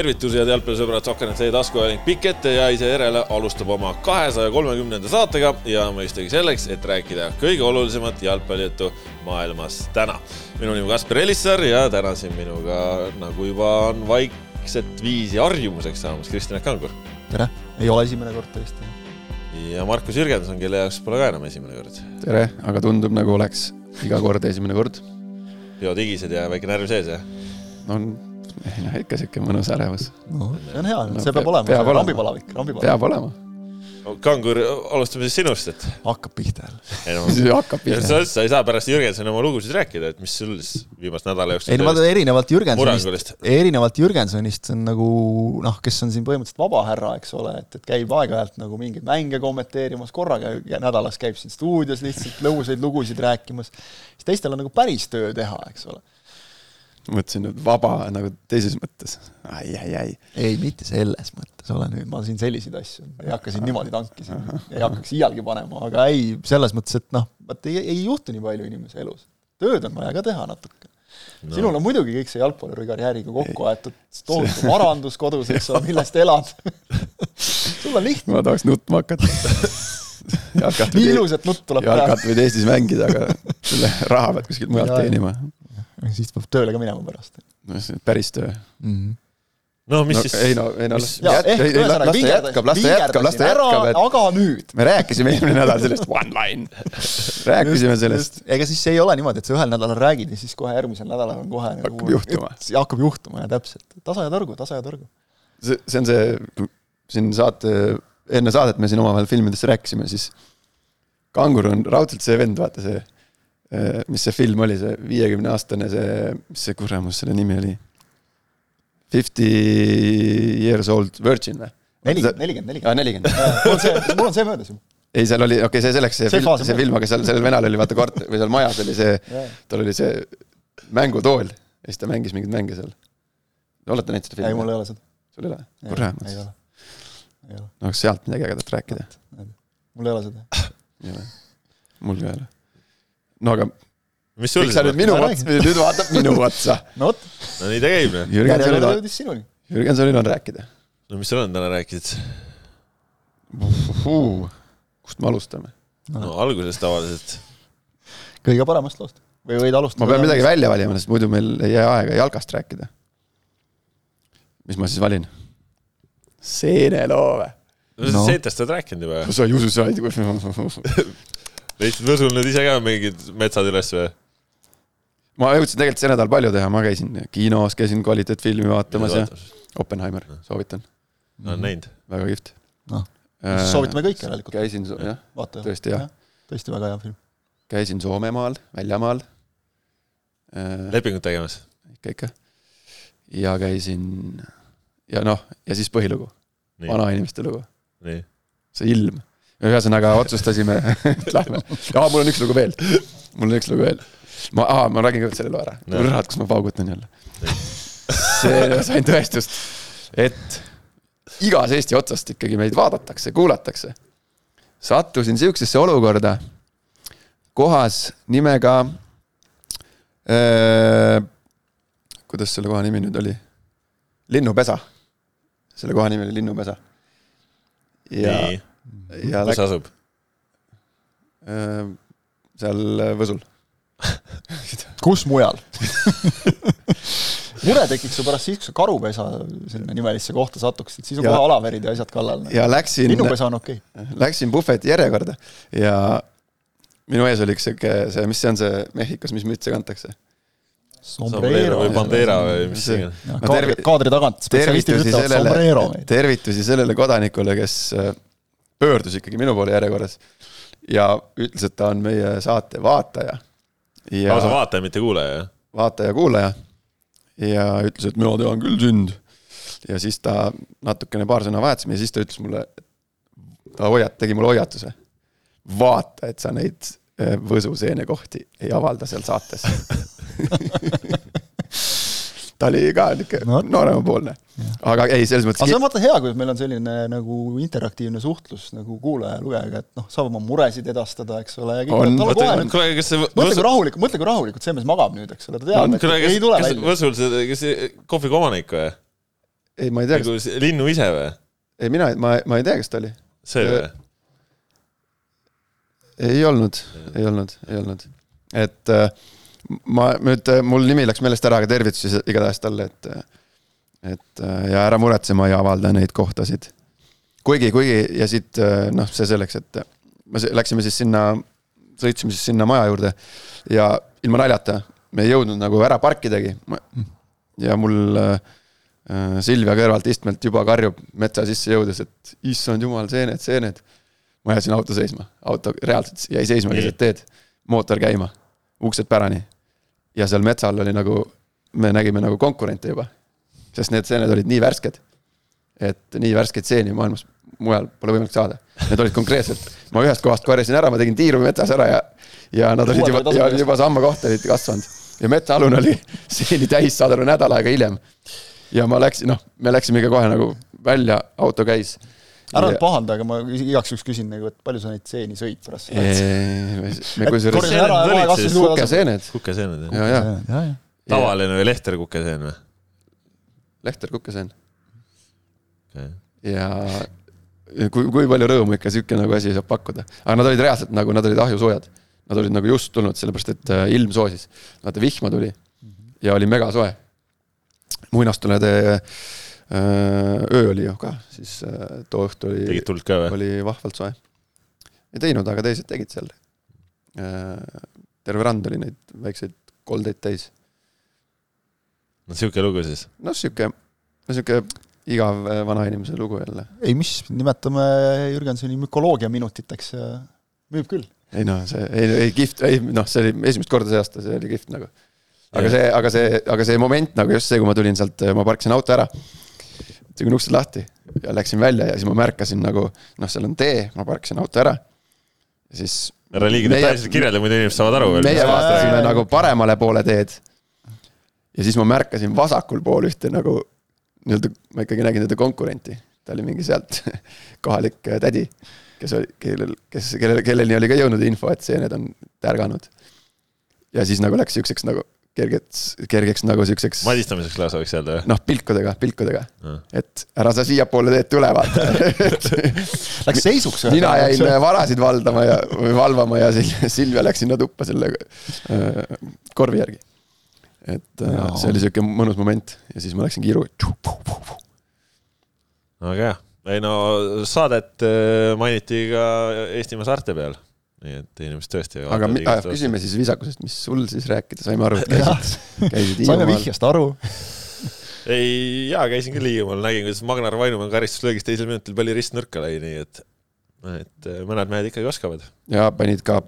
tervitusi, head jalgpallisõbrad, Sokkernet teie taskuajalink pikk ette ja ise järele alustab oma kahesaja kolmekümnenda saatega ja mõistagi selleks, et rääkida kõige olulisemat jalgpallijuttu maailmas täna. minu nimi Kaspar Elissaar ja täna siin minuga, nagu juba on vaikset viisi harjumuseks saamas, Kristjan Kangur. tere, ei ole esimene kord tõesti. ja Markus Jürgenson, kelle jaoks pole ka enam esimene kord. tere, aga tundub nagu oleks iga kord esimene kord. peodigised ja väike närv sees, jah? no ei noh, ikka sihuke mõnus ärevus. no see on hea no,, see peab olema, rambipalavik, rambipalavik. peab olema. Kangur, alustame siis sinust, et. hakkab pihta jälle no,. hakkab pihta. sa, sa ei saa pärast Jürgensoni oma lugusid rääkida, et mis sul siis viimase nädala jooksul. ei no ma erinevalt Jürgensonist, erinevalt Jürgensonist, see on nagu noh, kes on siin põhimõtteliselt vaba härra, eks ole, et, et käib aeg-ajalt nagu mingeid mänge kommenteerimas, korra käib, nädalas käib siin stuudios lihtsalt lõbusaid lugusid rääkimas, siis teistel on nagu päris töö teha, eks ole mõtlesin nüüd vaba nagu teises mõttes ai,. ai-ai-ai. ei, mitte selles mõttes, ole nüüd, ma siin selliseid asju ei hakka siin niimoodi tanki siin, ei hakkaks iialgi panema, aga ei, selles mõttes, et noh, vaat ei, ei juhtu nii palju inimese elus. tööd on vaja ka teha natuke no.. sinul on muidugi kõik see jalgpalluri karjääriga kokku aetud, tohutu varandus kodus, eks ole, millest elad sul on lihtne. ma tahaks nutma hakata nii ilus, et nutt tuleb pärast. jalkat võid Eestis mängida, aga selle raha pead kuskilt mujalt teenima siis peab tööle ka minema pärast. no see on päris töö mm. -hmm no mis no, siis? ei no, ei no las, jät, ei, ei, las ta jätkab, las ta jätkab, las ta jätkab, et aga nüüd. me rääkisime eelmine nädal sellest one line rääkisime sellest. ega siis ei ole niimoodi, et sa ühel nädalal räägid ja siis kohe järgmisel nädalal on kohe hakkab nagu, juhtuma. hakkab juhtuma ja täpselt, tasa ja targu, tasa ja targu. see, see on see, siin saate, enne saadet me siin omavahel filmidest rääkisime, siis Kangur on raudselt see vend, vaata see mis see film oli, see viiekümne aastane, see, mis see kuramus selle nimi oli? Fifty years old virgin või? nelikümmend, nelikümmend, nelikümmend. nelikümmend. mul on see, mul on see möödas juba. ei, seal oli, okei okay,, see selleks, see, see, film, see film, aga seal, sellel venel oli vaata kort- või seal majas oli see, tal oli see mängutool ja siis ta mängis mingeid mänge seal. olete näinud seda filmi? ei, mul ei ole seda. sul ei ole? kurat. ei ole. no kas sealt midagi ägedat rääkida? mul ei ole seda. ei ole. mul ka ei ole no aga siis sa nüüd minu otsa, nüüd vaatab minu otsa. no vot. no nii ta käib, noh. Jürgensonil on, jõudis sinuni. Jürgensonil on rääkida. no mis sul on täna rääkida? kust me alustame? no algusest tavaliselt. kõige paremast loost. või võid alustada. ma pean midagi välja valima, sest muidu meil ei jää aega jalgast rääkida. mis ma siis valin? seeneloo või? no seetest oled rääkinud juba. sa ei usu, sa ei leidsid Võsul nüüd ise ka mingid metsad üles või? ma jõudsin tegelikult see nädal palju teha, ma käisin kinos, käisin kvaliteetfilmi vaatamas ja Oppenheimer, soovitan. olen näinud. väga kihvt. noh, soovitame kõik järelikult. käisin, jah, tõesti jah. tõesti väga hea film. käisin Soomemaal, väljamaal. lepingut tegemas? ikka, ikka. ja käisin ja noh, ja siis põhilugu, vanainimeste lugu. see ilm ühesõnaga otsustasime, et lähme. aa, mul on üks lugu veel. mul on üks lugu veel. ma, aa, ma räägin kõigepealt selle loo ära. kurat, kus ma paugutan jälle. see, sain tõestust, et igas Eesti otsast ikkagi meid vaadatakse, kuulatakse. sattusin sihukesesse olukorda kohas nimega äh,. kuidas selle koha nimi nüüd oli? linnupesa. selle koha nimi oli Linnupesa. ja Nii kus see asub? Äh, seal äh, Võsul kus mujal mure tekiks su pärast siis, kui sa karupesa sinna nimelisse kohta satuksid, siis on kohe alaverid ja asjad kallal. ja läksin. linnupesa on okei okay.. Läksin puhveti järjekorda ja minu ees oli üks sihuke, see, mis see on see Mehhikos, mis mütse kantakse? Sombrero või Bandera või mis iganes. kaadri, kaadri tagant spetsialistid ütlevad sombrero. tervitusi sellele kodanikule, kes äh, pöördus ikkagi minu poole järjekorras ja ütles, et ta on meie saate vaataja. lausa vaataja, mitte kuulaja, jah? vaataja-kuulaja. ja ütles, et mina tean küll sind. ja siis ta natukene paar sõna vahetasime ja siis ta ütles mulle, ta hoiat-, tegi mulle hoiatuse. vaata, et sa neid äh, Võsu seenekohti ei avalda seal saates ta oli ka niisugune no. nooremapoolne. aga ei, selles mõttes. aga see on vaata hea, kui meil on selline nagu interaktiivne suhtlus nagu kuulaja-lugejaga, et noh, saab oma muresid edastada, eks ole. kas mõtle kui rahulikult, mõtle kui rahulikult see mees magab nüüd, eks ole, ta teab no,, et ei tule välja. Võsul see, kas see kohviga omanik või? ei, ma ei tea. nagu linnu ise või? ei, mina, ma, ma ei tea, kes ta oli. see või? ei olnud, ei olnud, ei olnud. et äh, ma nüüd, mul nimi läks meelest ära, aga tervitusi igatahes talle, et. et ja ära muretse, ma ei avalda neid kohtasid. kuigi, kuigi ja siit noh, see selleks, et me läksime siis sinna, sõitsime siis sinna maja juurde ja ilma naljata, me ei jõudnud nagu ära parkidagi. ja mul äh, Silvia kõrvalt istmelt juba karjub metsa sisse jõudes, et issand jumal, seened, seened. ma ajasin auto seisma, auto reaalselt jäi seisma keset teed, mootor käima, uksed pärani. ja seal metsa all oli nagu, me nägime nagu konkurente juba. sest need seened olid nii värsked. et nii värskeid seeni maailmas mujal pole võimalik saada. Need olid konkreetselt, ma ühest kohast korjasin ära, ma tegin tiiru metsas ära ja, ja nad olid juba, ja juba samma kohta olid kasvanud. ja metsaalune oli seeni täis, saad aru, nädal aega hiljem. ja ma läksin, noh, me läksime ikka kohe nagu välja, auto käis. Ära nüüd pahanda, aga ma igaks juhuks küsin nagu, et palju sa neid seeni sõid pärast seda? kukeseened. kukeseened, jah. ja, ja, ja. tavaline või Lehter kukeseen või? Lehter kukeseen okay.. ja kui, kui palju rõõmu ikka sihuke nagu asi saab pakkuda. aga nad olid reaalselt nagu, nad olid ahjusoojad. Nad olid nagu just tulnud, sellepärast et äh, ilm soosis. vaata, vihma tuli ja oli megasoe. muinastulede äh, öö oli ju ka, siis äh, too õhtu oli. tegid tuld ka või? oli vahvalt soe. ei teinud, aga teised tegid seal. terve rand oli neid väikseid koldeid täis. no sihuke lugu siis? noh, sihuke, no sihuke igav äh, vanainimese lugu jälle. ei, mis, nimetame Jürgensoni mükoloogia minutiteks müüb küll. ei noh, see, ei, ei kihvt, ei noh, see oli esimest korda see aasta, see oli kihvt nagu. aga see, aga see, aga see moment nagu just see, kui ma tulin sealt, ma parkisin auto ära. Tegin uksed lahti ja läksin välja ja siis ma märkasin nagu noh, seal on tee, ma parkisin auto ära. ja siis. ära liiga detailselt kirjelda, muidu inimesed saavad aru veel. meie vaatasime nagu paremale poole teed. ja siis ma märkasin vasakul pool ühte nagu nii-öelda ma ikkagi nägin teda konkurenti, ta oli mingi sealt kohalik äh, tädi, kes oli, kellel, kes, kellel, kelleni oli ka jõudnud info, et seened on tärganud. ja siis nagu läks siukseks nagu kergeks, kergeks nagu siukseks. madistamiseks lausa võiks öelda või? noh, pilkudega, pilkudega no.. et ära sa siiapoole teed tule, vaata Läks seisuks. mina jäin varasid valdama ja, või valvama ja Silvia läks sinna tuppa selle äh, korvi järgi et äh, ja. see oli sihuke mõnus moment ja siis ma läksin kiiru. väga hea, ei no saadet äh, mainiti ka Eestimaa saarte peal nii et inimesed tõesti. aga mi, äh, küsime siis viisakusest, mis sul siis rääkida, saime aru, et käisid, käisid saime vihjast aru ei, jaa, käisin küll Hiiumaal, nägin, kuidas Magnar Vainumäe karistuslöögis teisel minutil palli ristnõrka lõi, nii et, et mõned mehed ikkagi oskavad. ja panid ka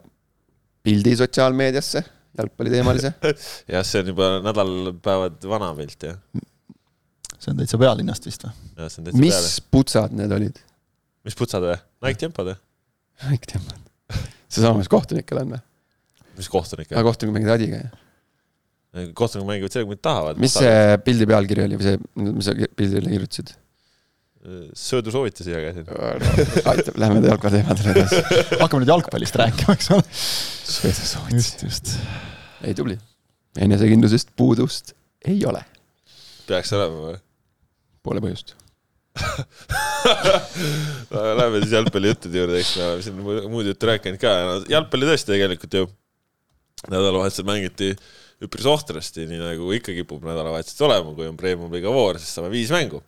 pildi sotsiaalmeediasse jalgpalliteemalise jah, see on juba nädalpäevad vana pilt, jah. see on täitsa pealinnast vist või? mis peale. putsad need olid? mis putsad või? Nike Tempod või? Nike Tempod. Seesama, mis kohtunikel on või? mis kohtunikel? aa, kohtunikud mängivad adiga, jah? kohtunikud mängivad sellega, kui nad tahavad. mis see pildi pealkiri oli või see, mis sa pildile kirjutasid? söödusoovitusi jagasin. aitab, lähme jalgpalliteemadele edasi. hakkame nüüd jalgpallist rääkima, eks ole. söödusoovitusi. just, just. ei, tubli. enesekindlusest puudust ei ole. peaks olema või? Pole põhjust Lähme siis jalgpallijuttude juurde, eks me oleme siin muud juttu rääkinud ka jalgpalli tõesti tegelikult ju nädalavahetusel mängiti üpris ohtrasti, nii nagu ikka kipub nädalavahetused olema, kui on Premium-liiga voor, siis saame viis mängu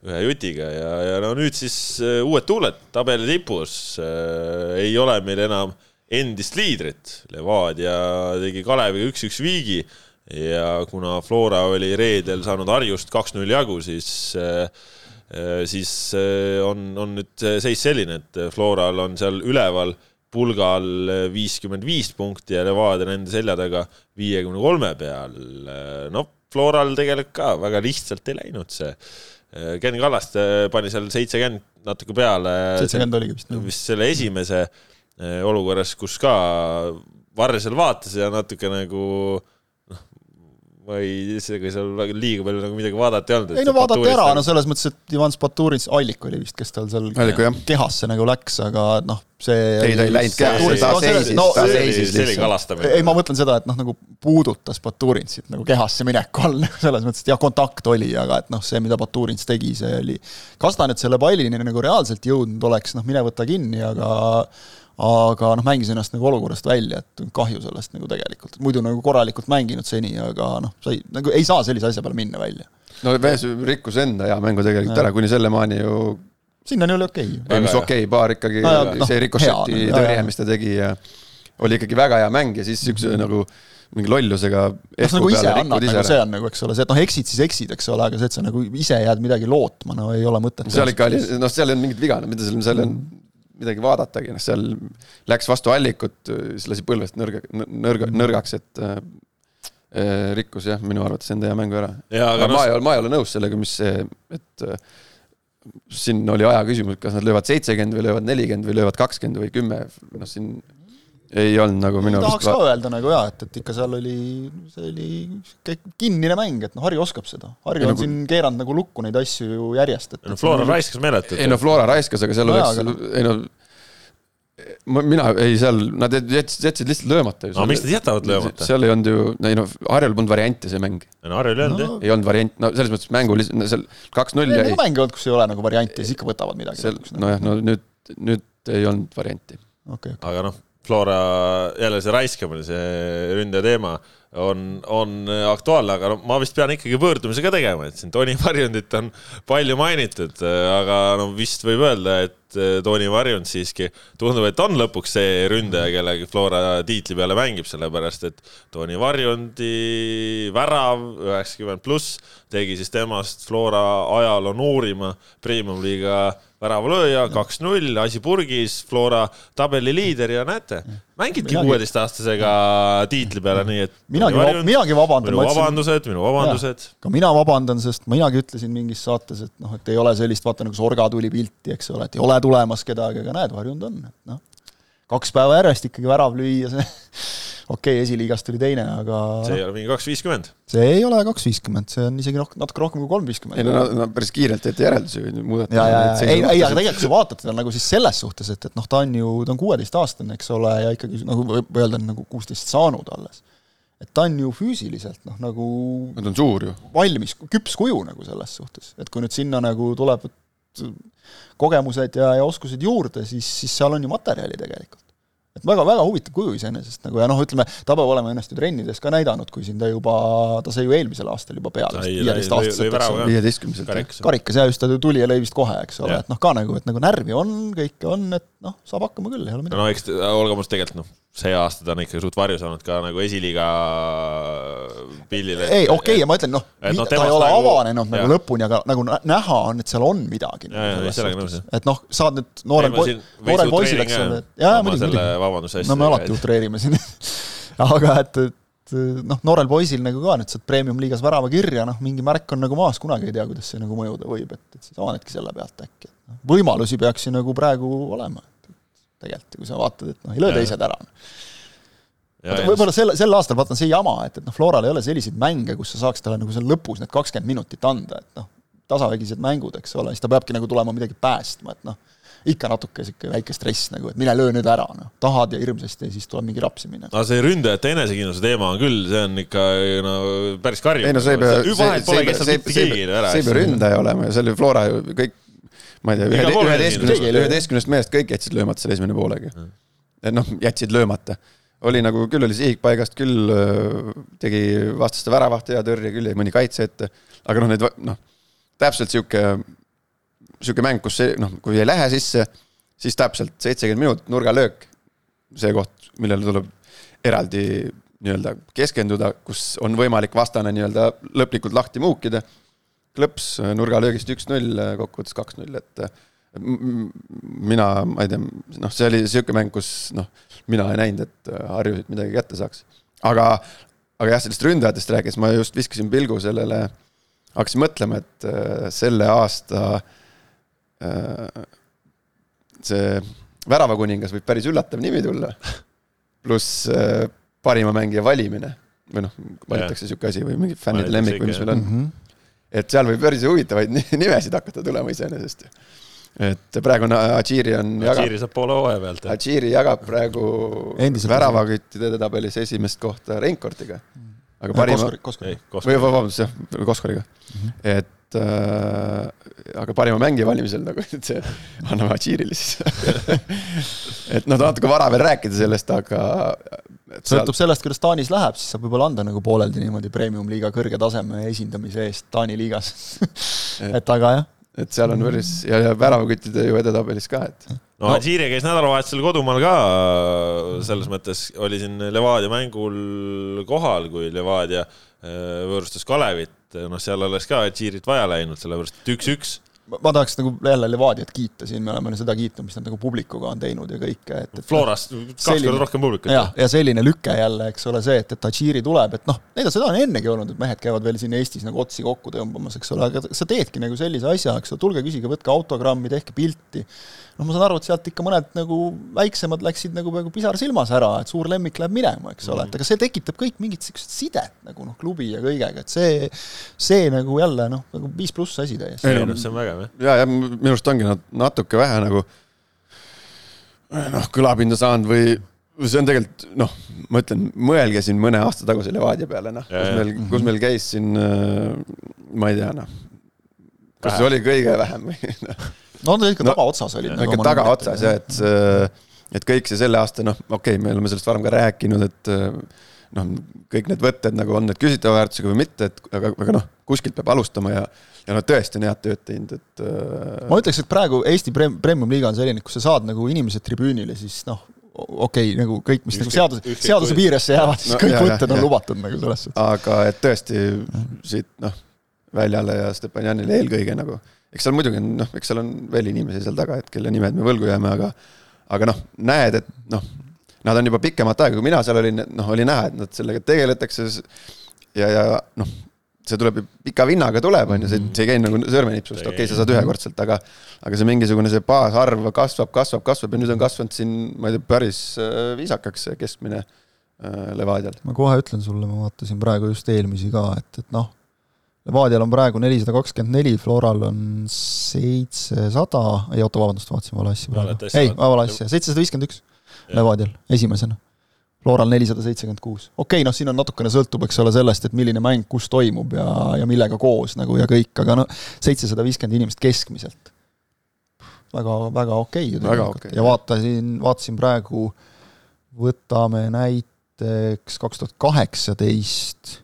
ühe jutiga ja, ja no nüüd siis uh, uued tuuled tabeli tipus uh,. ei ole meil enam endist liidrit, Levadia tegi Kaleviga üks-üks viigi ja kuna Flora oli reedel saanud Harjust kaks-null jagu, siis uh, siis on, on nüüd seis selline, et Floral on seal üleval pulgal viiskümmend viis punkti ja Levadia nende selja taga viiekümne kolme peal. no Floral tegelikult ka väga lihtsalt ei läinud see Äh, Ken Kallaste pani seal seitsekümmend natuke peale. seitsekümmend oligi vist. vist selle esimese äh, olukorras, kus ka Varre seal vaatas ja natuke nagu ma ei, ega seal väga liiga palju nagu midagi vaadata ei olnud. ei no vaadati ära, no selles mõttes, et Ivan Spaturin, Allik oli vist, kes tal seal Alliku, kehasse nagu läks, aga noh, see ei, ta ei läinud kehasse, ta seisis no,, ta seisis see oli kalastamine. ei, ma mõtlen seda, et noh, nagu puudutas Baturinsit nagu kehasse mineku all, nagu selles mõttes, et jah, kontakt oli, aga et noh, see, mida Baturins tegi, see oli kas ta nüüd selle pallini nagu reaalselt jõudnud oleks, noh, mine võta kinni, aga aga noh, mängis ennast nagu olukorrast välja, et kahju sellest nagu tegelikult, muidu nagu korralikult mänginud seni, aga noh, sa ei, nagu ei saa sellise asja peale minna välja. no mees rikkus enda hea mängu tegelikult ja. ära, kuni sellemaani ju sinnani oli okei okay.. ei, mis okei okay,, paar ikkagi no,, no, see rikošeti tõrje, mis ta tegi ja oli ikkagi väga hea mäng ja siis niisuguse mm -hmm. nagu mingi lollusega noh, nagu ise annad, nagu see on nagu, eks ole, see, et noh, eksid, siis eksid, eks ole, aga see, et sa nagu ise jääd midagi lootma, no ei ole mõtet. seal ikka oli, noh, seal ei olnud mingit viga, no mida seal, seal on mm midagi vaadatagi, noh seal läks vastu allikut, siis lasi põlvest nõrga, nõrga, nõrgaks, et äh, äh, rikkus jah, minu arvates enda hea mängu ära. aga no, ma ei ole, ma ei ole nõus sellega, mis see, et äh, siin oli aja küsimus, kas nad löövad seitsekümmend või löövad nelikümmend või löövad kakskümmend või kümme, noh siin ei olnud nagu minu arust tahaks ka öelda nagu jaa, et, et ikka seal oli, see oli kinnine mäng, et noh, Harju oskab seda. Harju on nagu... siin keeranud nagu lukku neid asju ju järjest, et no Flora nagu... raiskas meeletult. ei no Flora raiskas, aga seal no, oleks, no... ei no mina, ei seal, nad jätsid, jätsid lihtsalt löömata ju. aga miks nad jätavad löömata? seal ei olnud ju, ei noh, Harjul polnud variante see mäng. no Harjul ei olnud jah. ei olnud variant, no selles mõttes mängu lihtsalt, seal kaks-null jäi. mänge olnud, kus ei ole nagu varianti, siis ikka võtavad midagi. nojah, no nüüd, nüüd ei olnud varianti okay,. Okay. aga noh Flora, jälle see raiskamine, see ründaja teema on, on aktuaalne, aga no ma vist pean ikkagi pöördumise ka tegema, et siin Toni Varjundit on palju mainitud, aga no vist võib öelda, et Toni Varjund siiski tundub, et on lõpuks see ründaja, kellega Flora tiitli peale mängib, sellepärast et Toni Varjundi värav üheksakümmend pluss tegi siis temast Flora ajaloo noorima premium-liiga väravalööja, kaks-null, asi purgis, Flora tabeli liider ja näete, mängidki kuueteistaastasega tiitli peale, nii et minagi, minagi vabandan. minu vabandused, minu vabandused. ka mina vabandan, sest minagi ütlesin mingis saates, et noh, et ei ole sellist, vaata nagu Sorga tuli pilti, eks ole, et ei ole tulemas kedagi, aga näed, varjunud on, et noh, kaks päeva järjest ikkagi värav lüüa, see okei okay,, esiliigast tuli teine, aga see ei ole mingi kaks viiskümmend? see ei ole kaks viiskümmend, see on isegi rohkem, natuke rohkem kui kolm viiskümmend. ei no, no päris kiirelt teete järeldusi, muudate. ja, ja, ja ei, ei, aga tegelikult kui sa vaatad teda nagu siis selles suhtes, et, et noh, ta on ju, ta on kuueteistaastane, eks ole, ja ikkagi nagu võib öelda, nagu kuusteist saanud alles. et ta on ju füüsiliselt noh, nagu ta on suur ju. valmis, küps kuju nagu selles suhtes, et kui nüüd sinna nagu tuleb kogemused ja, ja oskused juurde, siis, siis seal on ju materjali tegelikult et väga-väga huvitav kuju iseenesest nagu ja noh, ütleme, ta peab olema ennast ju trennides ka näidanud, kui siin ta juba, ta sai ju eelmisel aastal juba peale, viieteist-aastaselt, viieteistkümneselt. karikas ja just, ta tuli ja lõi vist kohe, eks ole, et noh, ka nagu, et nagu närvi on, kõike on, et noh, saab hakkama küll, ei ole midagi. no eks olgem ausad, tegelikult noh, see aasta ta on ikka suht varju saanud ka nagu esiliiga pildile. ei, okei okay,, ja ma ütlen, noh, no, ta ei ole nagu, avanenud nagu lõpuni, aga nagu näha on, et seal on midagi. Et noh, saad nüüd noorel noorel poisil, eks ole, jaa, muidugi, muidugi. no me alati utreerime siin aga et, et noh, noorel poisil nagu ka nüüd saad premium-liigas värava kirja, noh, mingi märk on nagu maas, kunagi ei tea, kuidas see nagu mõjuda võib, et, et siis avanedki selle pealt äkki, noh, võimalusi peaks ju nagu praegu olema tegelikult, kui sa vaatad, et noh, ei löö teised ära. võib-olla sel, sel aastal vaatan see jama, et, et noh, Floral ei ole selliseid mänge, kus sa saaks talle nagu seal lõpus need kakskümmend minutit anda, et noh, tasavägised mängud, eks ole, siis ta peabki nagu tulema midagi päästma, et noh, ikka natuke niisugune väike stress nagu, et mine löö nüüd ära, noh, tahad ja hirmsasti ja siis tuleb mingi rapsimine. aga see ründajate enesekindluse teema on küll, see on ikka no päris karjuv. ei no see ei pea, see, see, see ei pea ründaja olema ja see oli Flora ju kõik ma ei tea, üheteistkümnest, üheteistkümnest mehest kõik jätsid löömata selle esimene poolega. et noh, jätsid löömata. oli nagu, küll oli sihik paigast, küll tegi vastaste väravat hea tõrje, küll jäi mõni kaitse ette. aga noh, need noh, täpselt sihuke, sihuke mäng, kus see noh, kui ei lähe sisse, siis täpselt seitsekümmend minutit nurgalöök. see koht, millele tuleb eraldi nii-öelda keskenduda, kus on võimalik vastane nii-öelda lõplikult lahti muukida klõps nurgalöögist üks-null, kokkuvõttes kaks-null, et mina, ma ei tea, noh, see oli niisugune mäng, kus noh, mina ei näinud, et Harju siit midagi kätte saaks. aga, aga jah, sellest ründajatest rääkides ma just viskasin pilgu sellele, hakkasin mõtlema, et äh, selle aasta äh, see väravakuningas võib päris üllatav nimi tulla. pluss äh, parima mängija valimine või noh, valitakse sihuke asi või mingi fännide lemmik või mis meil on mm. -hmm. Et seal võib päris huvitavaid nimesid hakata tulema iseenesest et praegu on Adžiri on. Adžiri saab poole hooaja pealt. Adžiri jagab praegu väravaküttide tabelis esimest kohta Reinkordiga. aga parima, või vabandust jah, Koskoriga mm, -hmm. et äh, aga parima mängija valimisel nagu, et see anname Adžirile siis et noh, natuke vara veel rääkida sellest, aga. sõltub seal... sellest, kuidas Taanis läheb, siis saab võib-olla anda nagu pooleldi niimoodi premium-liiga kõrge taseme esindamise eest Taani liigas et aga jah et seal on päris ja, ja väravaküttide ju edetabelis ka, et. no, no. Alžeeria käis nädalavahetusel kodumaal ka, selles mõttes oli siin Levadia mängul kohal, kui Levadia äh, võõrustas Kalevit, noh, seal oleks ka Alžeeriat vaja läinud, sellepärast et üks-üks ma tahaks nagu jälle Levadiat kiita siin, me oleme seda kiitnud, mis nad nagu publikuga on teinud ja kõike, et, et. Florast kaks korda rohkem publikut. jah, ja selline lüke jälle, eks ole, see, et, et Tadžiri tuleb, et noh, neid on, seda on ennegi olnud, et mehed käivad veel siin Eestis nagu otsi kokku tõmbamas, eks ole, aga sa teedki nagu sellise asja, eks ole, tulge küsige, võtke autogrammi, tehke pilti noh, ma saan aru, et sealt ikka mõned nagu väiksemad läksid nagu peaaegu pisar silmas ära, et suur lemmik läheb minema, eks ole, et aga see tekitab kõik mingit niisugust sidet nagu noh, klubi ja kõigega, et see, see nagu jälle noh, nagu viis pluss asi täiesti. ei noh, see on vägev jah. ja, ja minu arust ongi natuke vähe nagu noh, kõlapinda saanud või see on tegelikult noh, ma ütlen, mõelge siin mõne aasta taguse Levadia peale, noh, kus meil, kus meil käis siin, äh, ma ei tea, noh, kas see oli kõige vähem või noh no ta ikka no, tagaotsas oli. no ikka tagaotsas jah, et, et kõik see selle aasta, noh, okei okay,, me oleme sellest varem ka rääkinud, et noh, kõik need võtted nagu on need küsitava väärtusega või mitte, et aga, aga noh, kuskilt peab alustama ja, ja nad tõesti on head tööd teinud, et. ma ütleks, et praegu Eesti premium-liiga on selline, kus sa saad nagu inimesed tribüünile, siis noh, okei okay,, nagu kõik, mis nagu seaduse, seaduse piiresse jäävad, siis no, kõik võtted on lubatud nagu selles suhtes. aga et tõesti siit noh, Väljale ja Stepanjanile eelkõige nagu eks seal muidugi on noh, eks seal on veel inimesi seal taga, et kelle nimed me võlgu jääme, aga aga noh, näed, et noh, nad on juba pikemat aega, kui mina seal olin, noh, oli näha, et nad sellega tegeletakse ja, ja noh, see tuleb ju pika vinnaga tuleb, on ju, see, see ei käi nagu sõrmenipsust, okei okay,, sa saad ühekordselt, aga aga see mingisugune see baasarv kasvab, kasvab, kasvab ja nüüd on kasvanud siin, ma ei tea, päris äh, viisakaks see keskmine äh, Levadial. ma kohe ütlen sulle, ma vaatasin praegu just eelmisi ka, et, et noh Levadial on praegu nelisada kakskümmend neli, Floral on seitsesada, ei oota, vabandust, vaatasin vale asja praegu. ei, vale asja, seitsesada viiskümmend üks Levadial esimesena. Floral nelisada seitsekümmend kuus. okei okay,, noh, siin on natukene sõltub, eks ole, sellest, et milline mäng kus toimub ja, ja millega koos nagu ja kõik, aga no seitsesada viiskümmend inimest keskmiselt. väga, väga okei okay, ju tegelikult okay. ja vaatasin, vaatasin praegu, võtame näiteks kaks tuhat kaheksateist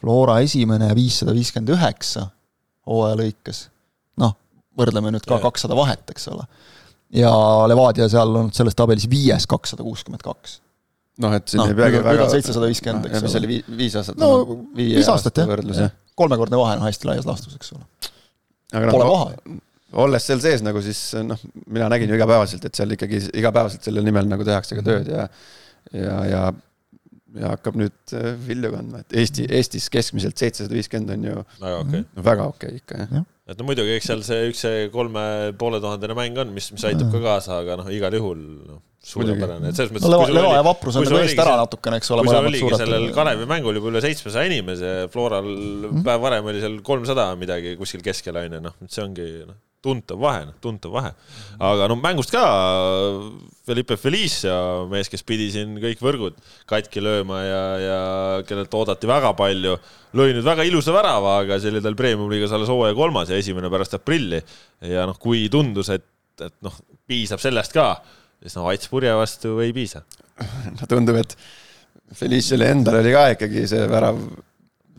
Flora esimene viissada viiskümmend üheksa hooaja lõikes, noh, võrdleme nüüd ka kakssada vahet, eks ole. ja Levadia seal on selles tabelis viies kakssada kuuskümmend kaks. noh, et siin no, ei peagi väga seitsesada viiskümmend, eks ole. mis oli viis aastat? no viis aastat jah, jah., kolmekordne vahe on hästi laias laastus, eks ole. Pole no, paha olles seal sees nagu siis noh, mina nägin ju igapäevaselt, et seal ikkagi igapäevaselt selle nimel nagu tehakse ka tööd ja ja, ja ja hakkab nüüd äh, vilju kandma, et Eesti, Eestis keskmiselt seitsesada viiskümmend on ju väga okei okay. no,, väga okei okay ikka jah ja. et no muidugi, eks seal see üks see kolme poole tuhandene mäng on, mis, mis aitab ka kaasa, aga noh, igal juhul noh, suurepärane, et selles mõttes no, Leva, Leva ja Vaprus on nagu eest ära natukene, eks ole, mõlemad suured. sellel Kalevi mängul juba üle seitsmesaja inimese, Floral mm. päev varem oli seal kolmsada midagi kuskil keskel on ju, noh, see ongi noh tuntav vahe, noh, tuntav vahe. aga no mängust ka Felipe Felicia, mees, kes pidi siin kõik võrgud katki lööma ja, ja kellelt oodati väga palju, lõi nüüd väga ilusa värava, aga see oli tal premium-liigas alles hooaja kolmas ja esimene pärast aprilli. ja noh, kui tundus, et, et noh, piisab sellest ka, siis noh, Ats Purje vastu ei piisa. no tundub, et Feliciale endale oli ka ikkagi see värav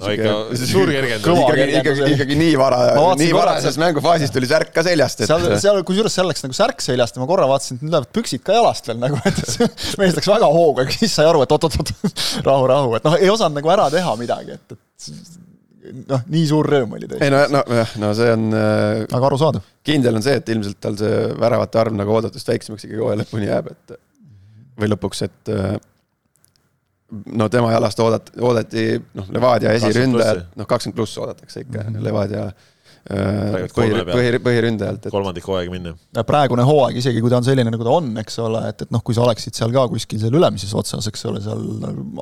no ikka suur kergendus. ikkagi, ikkagi, nii vara, nii varases mängufaasis tuli särk ka seljast et.... seal, seal, kusjuures seal läks nagu särk seljast ja ma korra vaatasin, et nüüd lähevad püksid ka jalast veel nagu, et mees läks väga hooga, siis sai aru, et oot-oot-oot, rahu, rahu, et noh, ei osanud nagu ära teha midagi, et, et noh, nii suur rõõm oli tõesti. ei no, no, jah, no see on äh,. aga arusaadav. kindel on see, et ilmselt tal see väravate arv nagu oodatust väiksemaks ikkagi hooaja lõpuni jääb, et või lõpuks, et äh, no tema jalast oodat-, oodati noh, Levadia esiründajat, noh kakskümmend pluss oodatakse ikka mm -hmm. Levadia põhi, põhi, põhiründajalt et.... kolmandik hooaega minna. praegune hooaeg, isegi kui ta on selline, nagu ta on, eks ole, et, et noh, kui sa oleksid seal ka kuskil seal ülemises otsas, eks ole, seal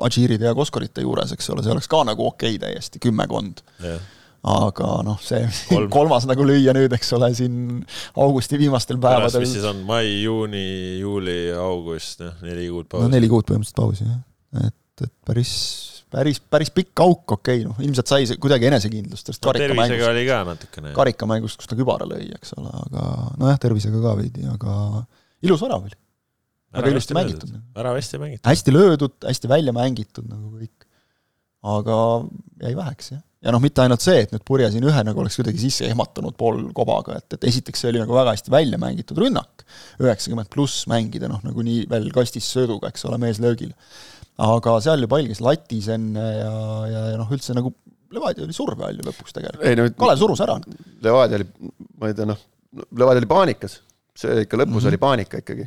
Adžiride ja Koskorite juures, eks ole, see oleks ka nagu okei okay, täiesti, kümmekond yeah aga noh, see Kolm. kolmas nagu lüüa nüüd, eks ole, siin augusti viimastel päevadel. mis siis on mai, juuni, juuli, august, noh, neli kuud pausi. no neli kuud põhimõtteliselt pausi, jah. Et, et päris päris, päris pikk auk, okei okay,, noh ilmselt sai kuidagi enesekindlust sellest no, tervisega oli ka natukene. karikamängust, kus ta kübara lõi, eks ole, aga nojah, tervisega ka veidi, aga ilus värav oli. väga ilusti mängitud. värav hästi mängitud. hästi löödud, hästi välja mängitud nagu kõik. aga jäi väheks, jah. ja noh, mitte ainult see, et nüüd Purje siin ühe nagu oleks kuidagi sisse ehmatanud pool kobaga, et, et esiteks see oli nagu väga hästi välja mängitud rünnak, üheksakümmend pluss mängida, noh nagunii veel kastis sööduga, eks ole, mees löögil aga seal ju pall käis latis enne ja, ja, ja noh, üldse nagu Levadia oli surve all ju lõpuks tegelikult. Kalev surus ära. Levadia oli, ma ei tea, noh, Levadia oli paanikas, see ikka lõpus mm -hmm. oli paanika ikkagi.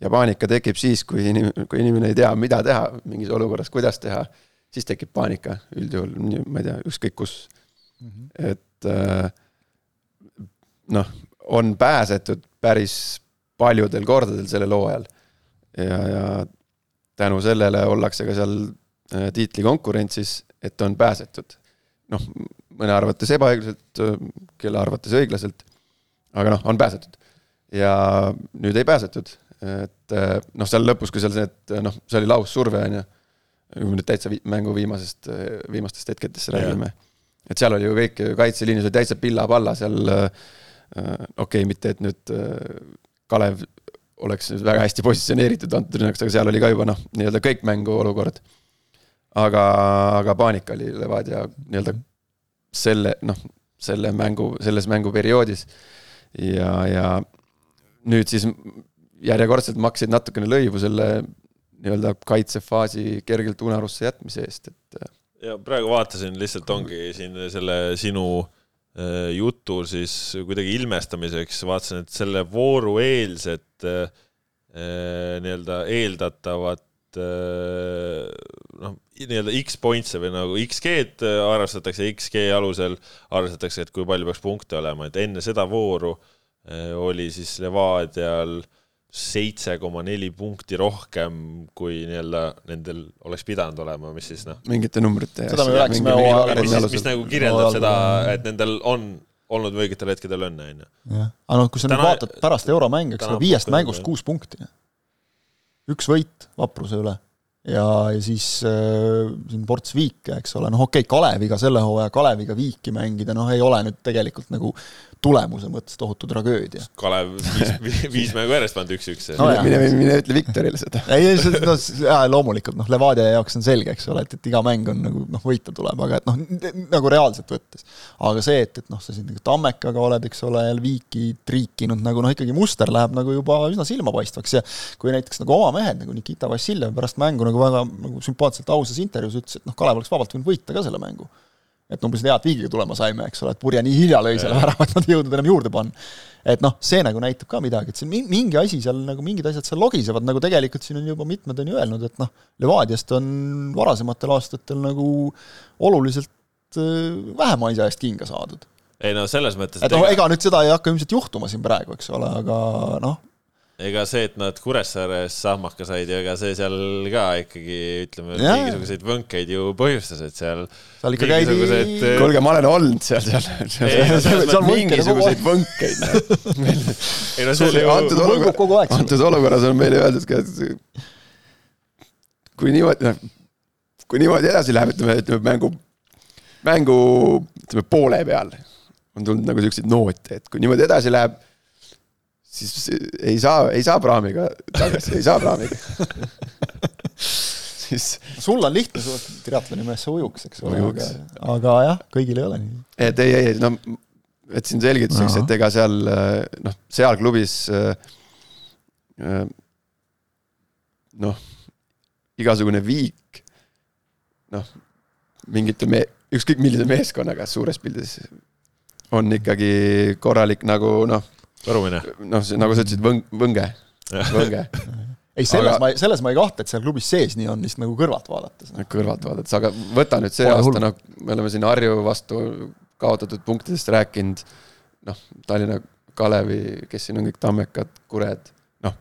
ja paanika tekib siis, kui inim-, kui inimene ei tea, mida teha mingis olukorras, kuidas teha, siis tekib paanika üldjuhul, ma ei tea, ükskõik kus mm. -hmm. et äh, noh, on pääsetud päris paljudel kordadel sellel hooajal ja, ja tänu sellele ollakse ka seal äh, tiitlikonkurentsis, et on pääsetud. noh, mõne arvates ebaõiglaselt, äh, kelle arvates õiglaselt, aga noh, on pääsetud. ja nüüd ei pääsetud, et äh, noh, seal lõpus, kui seal see, et noh, see oli laussurve, on ju, kui me nüüd täitsa vi mängu viimasest, viimastest hetkedest räägime, et seal oli ju kõik, kaitseliinis oli täitsa pilla-palla seal, okei okay,, mitte et nüüd Kalev oleks väga hästi positsioneeritud antud rünnaks, aga seal oli ka juba noh, nii-öelda kõik mängu olukord. aga, aga paanika oli Levadia nii-öelda selle, noh, selle mängu, selles mänguperioodis. ja, ja nüüd siis järjekordselt maksid natukene lõivu selle nii-öelda kaitsefaasi kergelt unarusse jätmise eest, et. ja praegu vaatasin, lihtsalt ongi siin selle sinu jutu siis kuidagi ilmestamiseks vaatasin, et selle vooru eelset äh, äh, nii-öelda eeldatavat noh, nii-öelda X-pointse või nagu XG-d arvestatakse, XG alusel arvestatakse, et kui palju peaks punkte olema, et enne seda vooru oli siis Levadial äh, seitse koma neli punkti rohkem, kui nii-öelda nendel oleks pidanud olema, mis siis noh. mingite numbrite. seda me rääkisime hooaja mis, mis, mis nagu kirjeldab seda, et nendel on olnud õigetel hetkedel õnne, on ju. jah, aga noh, kui sa nüüd vaatad pärast euromänge, eks ole, viiest mängust kuus punkti. üks võit Vapruse üle ja, ja siis äh, siin ports viike, eks ole, noh okei okay,, Kaleviga selle hooaja Kaleviga viiki mängida, noh ei ole nüüd tegelikult nagu tulemuse mõttes tohutu tragöödia. Kalev viis, viis mängu järjest pannud üks-üks no,. mine, mine, mine ütle Viktorile seda. ei, ei, see, no jaa, loomulikult, noh, Levadia jaoks on selge, eks ole, et, et iga mäng on nagu noh, võita tuleb, aga et noh, nagu reaalselt võttes. aga see, et, et noh, sa siin nagu Tammekaga oled, eks ole, jälle viiki triikinud, nagu noh, ikkagi muster läheb nagu juba üsna silmapaistvaks ja kui näiteks nagu oma mehed, nagu Nikita Vassiljev pärast mängu nagu väga nagu sümpaatselt ausas intervjuus ütles, et noh, Kalev oleks vabalt võinud võita ka selle mängu et umbes hea, et viigiga tulema saime, eks ole, et Purje nii hilja lõi selle värava, et nad ei jõudnud enam juurde panna. et noh, see nagu näitab ka midagi, et siin mingi asi seal nagu mingid asjad seal logisevad, nagu tegelikult siin on juba mitmed on ju öelnud, et noh, Levadiast on varasematel aastatel nagu oluliselt äh, vähem asja eest kinga saadud. ei no selles mõttes et noh, ega nüüd seda ei hakka ilmselt juhtuma siin praegu, eks ole, aga noh, ega see, et nad Kuressaares sahmaka said ja ega see seal ka ikkagi ütleme, mingisuguseid võnkeid ju põhjustas, et seal seal ikka käidi äh, kuulge, ma olen olnud seal, seal, seal, seal, seal mingisuguseid võnkeid. ei no see oli ju antud olukorras, antud olukorras on meile öeldud ka, et kui niimoodi, noh, kui niimoodi edasi läheb, ütleme, ütleme mängu, mängu ütleme poole peal on tulnud nagu siukseid noote, et kui niimoodi edasi läheb siis ei saa, ei saa praamiga tagasi, ei saa praamiga siis. sul on lihtne, sa oled triatloni mees, sa ujuks, eks ole, aga, aga jah, kõigil ei ole nii. et ei, ei, no et siin selgituseks, et ega seal noh, seal klubis noh, igasugune viik, noh, mingite me-, ükskõik millise meeskonnaga suures pildis on ikkagi korralik nagu noh torumine. noh, nagu sa ütlesid, võng-, võnge, võnge. Ei, selles aga... ma, selles ma ei kahtle, et seal klubis sees nii on, lihtsalt nagu kõrvalt vaadates no.. kõrvalt vaadates, aga võta nüüd see Pole aasta, noh, me oleme siin Harju vastu kaotatud punktidest rääkinud, noh, Tallinna Kalevi, kes siin on kõik Tammekad, Kured, noh,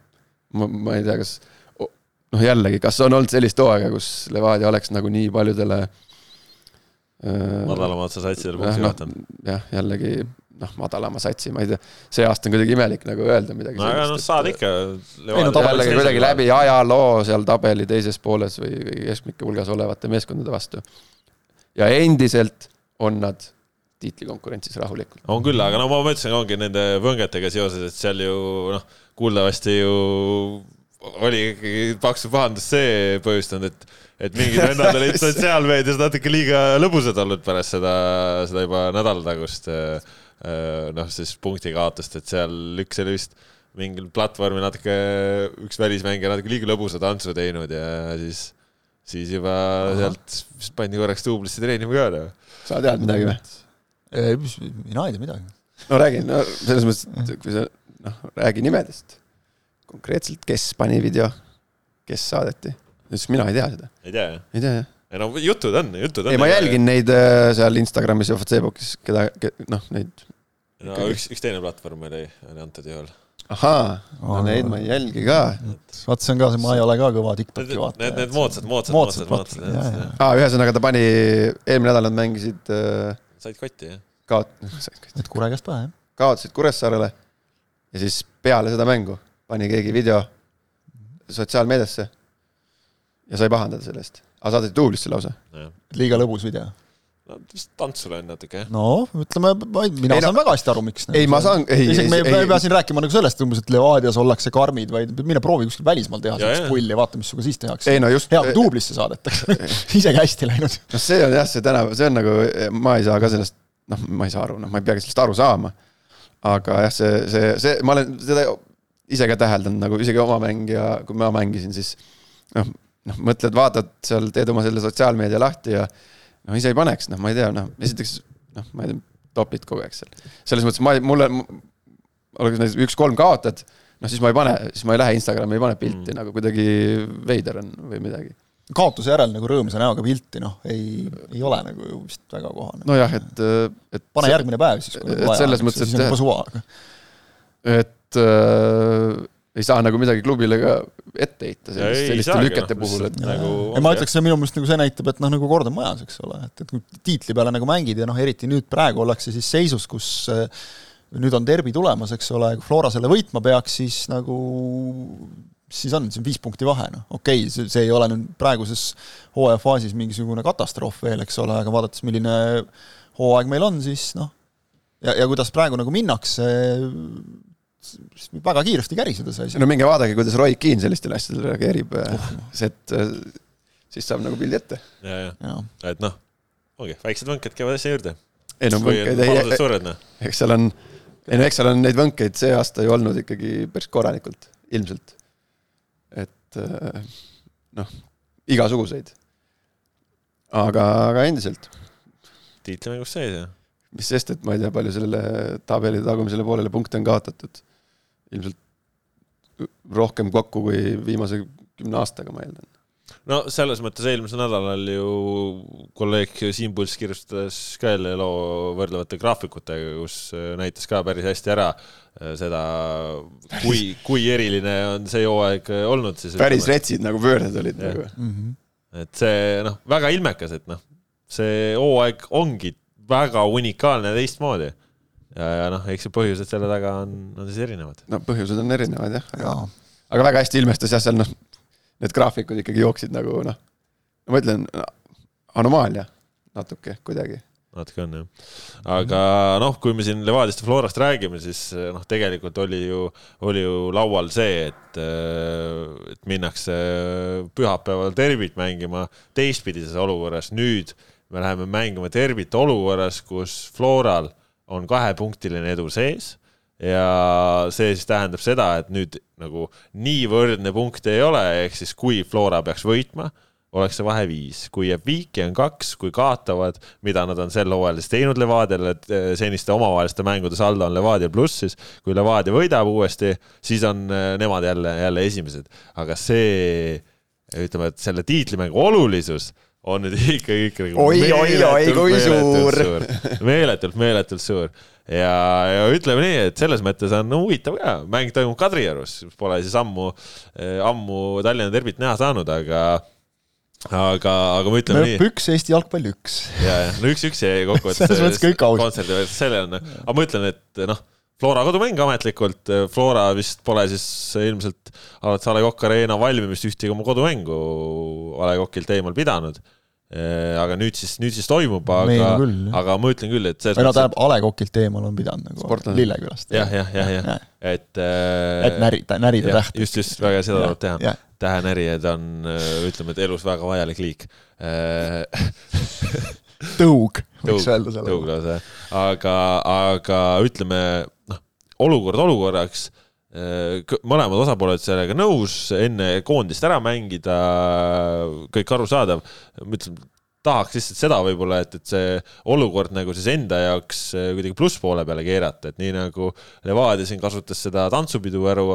ma, ma ei tea, kas noh, jällegi, kas on olnud sellist hooaega, kus Levadia oleks nagu nii paljudele äh, madalama otsa satsidele punkti noh, kaotanud? jah, jällegi noh, madalama satsi, ma ei tea, see aasta on kuidagi imelik nagu öelda midagi. no aga noh, saad ikka. ei no jällegi kuidagi läbi ajaloo seal tabeli teises pooles või, keskmike hulgas olevate meeskondade vastu. ja endiselt on nad tiitlikonkurentsis rahulikult. on küll, aga no ma mõtlesin, ongi nende võngetega seoses, et seal ju noh, kuuldavasti ju oli ikkagi paksu pahandust see põhjustanud, et, et mingid vennad olid sotsiaalmeedias natuke liiga lõbusad olnud pärast seda, seda juba nädalatagust äh, Äh, noh, siis punkti kaotust, et seal üks oli vist mingil platvormil natuke, üks välismängija natuke liiga lõbusa tantsu teinud ja siis, siis juba Aha. sealt pandi korraks duublisse treenima ka. Noh. sa tead midagi või? mina ei tea midagi. no räägi, no selles mõttes, kui sa, noh, räägi nimedest. konkreetselt, kes pani video, kes saadeti? sest mina ei tea seda. ei tea, jah? ei tea, jah ei no jutud on, jutud on. ei, ma jälgin neid äh, seal Instagramis ja Facebookis, keda, noh, neid. no üks, üks teine platvorm oli, oli antud juhul. ahaa, no neid ma ei jälgi ka. vaat see on ka see, ma ei ole ka kõva Tiktoki vaataja. Need, need moodsad, moodsad, moodsad, moodsad. aa, ühesõnaga ta pani, eelmine nädal nad mängisid äh,. said kotti, jah? kaot-, said kotti. et Kure käest pähe, jah. kaotasid Kuressaarele ja siis peale seda mängu pani keegi video sotsiaalmeediasse ja sai pahandada selle eest aga saadeti duublisse lausa? liiga lõbus video no vist tantsu löön natuke, jah. no ütleme, mina ei, saan no, väga hästi aru, miks. ei, ma saan, ei, isegi me ei pea siin rääkima nagu sellest umbes, et Levadias ollakse karmid, vaid mine proovi kuskil välismaal teha sellist pulli ja vaata, mis sinuga siis tehakse. No just, hea, kui duublisse saadetakse isegi hästi läinud. noh, see on jah, see tänapäev, see on nagu, ma ei saa ka sellest, noh, ma ei saa aru, noh, ma ei peagi sellest aru saama. aga jah, see, see, see, ma olen seda ise ka täheldanud nagu isegi oma mängija, kui ma mängisin, siis noh noh, mõtled, vaatad seal, teed oma selle sotsiaalmeedia lahti ja noh, ise ei paneks, noh, ma ei tea, noh, esiteks noh, ma ei tea, topid kogu aeg seal. selles mõttes ma, mulle, oleks näiteks üks-kolm kaotad, noh, siis ma ei pane, siis ma ei lähe Instagrami, ei pane pilti mm. nagu kuidagi veider on või midagi. kaotuse järel nagu rõõmsa näoga pilti, noh, ei, ei ole nagu vist väga kohane. nojah, et, et pane järgmine päev siis, kui vaja, selles mõttes, et suva. et äh, ei saa nagu midagi klubile ka ette heita sellist, selliste lükete no, puhul, et nagu ja ma ütleks, minu meelest nagu see näitab, et noh, nagu kord on majas, eks ole, et, et kui tiitli peale nagu mängid ja noh, eriti nüüd praegu ollakse siis seisus, kus äh, nüüd on derbi tulemas, eks ole, kui Flora selle võitma peaks, siis nagu siis on, see on viis punkti vahe, noh, okei okay,, see, see ei ole nüüd praeguses hooaja faasis mingisugune katastroof veel, eks ole, aga vaadates, milline hooaeg meil on, siis noh, ja, ja kuidas praegu nagu minnakse, väga kiiresti käriseda see asi. no minge vaadake, kuidas Roy Keane sellistele asjadele reageerib uh., see, et äh, siis saab nagu pildi ette. ja, ja, et noh, ongi, väiksed võnked käivad asja juurde. ei no võnkeid ei, noh. eks seal on, ei no eks seal on neid võnkeid see aasta ju olnud ikkagi päris korralikult, ilmselt. et äh, noh, igasuguseid. aga, aga endiselt. tiitlimängus sees, jah mis sest, et ma ei tea, palju sellele tabeli tagumisele poolele punkte on kaotatud ilmselt rohkem kokku kui viimase kümne aastaga, ma eeldan. no selles mõttes eelmisel nädalal ju kolleeg Siim Pulss kirjutas ka jälle loo võrdlevate graafikutega, kus näitas ka päris hästi ära äh, seda, kui, kui eriline on see hooaeg olnud siis. päris ütleme. retsid nagu pöörded olid ja. nagu mm. -hmm. et see noh, väga ilmekas, et noh, see hooaeg ongi väga unikaalne teistmoodi ja, ja noh, eks see põhjused selle taga on, on siis erinevad. no põhjused on erinevad jah, aga, aga väga hästi ilmestas jah, seal noh, need graafikud ikkagi jooksid nagu noh, ma ütlen, anomaalia natuke kuidagi natuke on jah. aga noh, kui me siin Levadiast ja Florast räägime, siis noh, tegelikult oli ju, oli ju laual see, et, et minnakse pühapäeval derbit mängima teistpidises olukorras. nüüd me läheme mängima derbit olukorras, kus Floral on kahepunktiline edu sees ja see siis tähendab seda, et nüüd nagu nii võrdne punkte ei ole, ehk siis kui Flora peaks võitma, oleks see vahe viis, kui jääb viiki, on kaks, kui kaotavad, mida nad on sel hooajal siis teinud Levadiale, et eh, seniste omavaheliste mängude saldo on Levadia plussis, kui Levadia võidab uuesti, siis on eh, nemad jälle, jälle esimesed, aga see, ütleme, et selle tiitlimängu olulisus on nüüd ikkagi, ikkagi oi, oi, oi, kui suur, meeletult, meeletult suur ja, ja ütleme nii, et selles mõttes on huvitav ka, mäng toimub Kadriorus, pole siis ammu, ammu Tallinna derbit näha saanud, aga aga, aga ma ütlen nii. üks Eesti jalgpall üks. ja, ja no üks-üks jäi kokkuvõttes. selles mõttes kõik aus. kontserdi, selle on, aga ma ütlen, et noh, Flora kodumäng ametlikult, Flora vist pole siis ilmselt alates A Le Coq Arena valmimist ühtegi oma kodumängu A Le Coqilt eemal pidanud aga nüüd siis, nüüd siis toimub, aga, aga ma ütlen küll, et või no tähendab, A Le Coqilt eemal on pidanud nagu Lillekülast. jah, jah, jah, jah, jah., et äh, et näri, närida täht. just, just, väga seda tuleb teha. tähenärijad on, äh, ütleme, et elus väga vajalik liik tõug, võiks öelda selle. tõug lausa, aga, aga ütleme, noh, olukord olukorraks Äh, mõlemad osapooled sellega nõus, enne koondist ära mängida, kõik arusaadav. ma ütlen, tahaks lihtsalt seda võib-olla, et, et see olukord nagu siis enda jaoks äh, kuidagi plusspoole peale keerata, et nii nagu Levadia siin kasutas seda tantsupidu ära,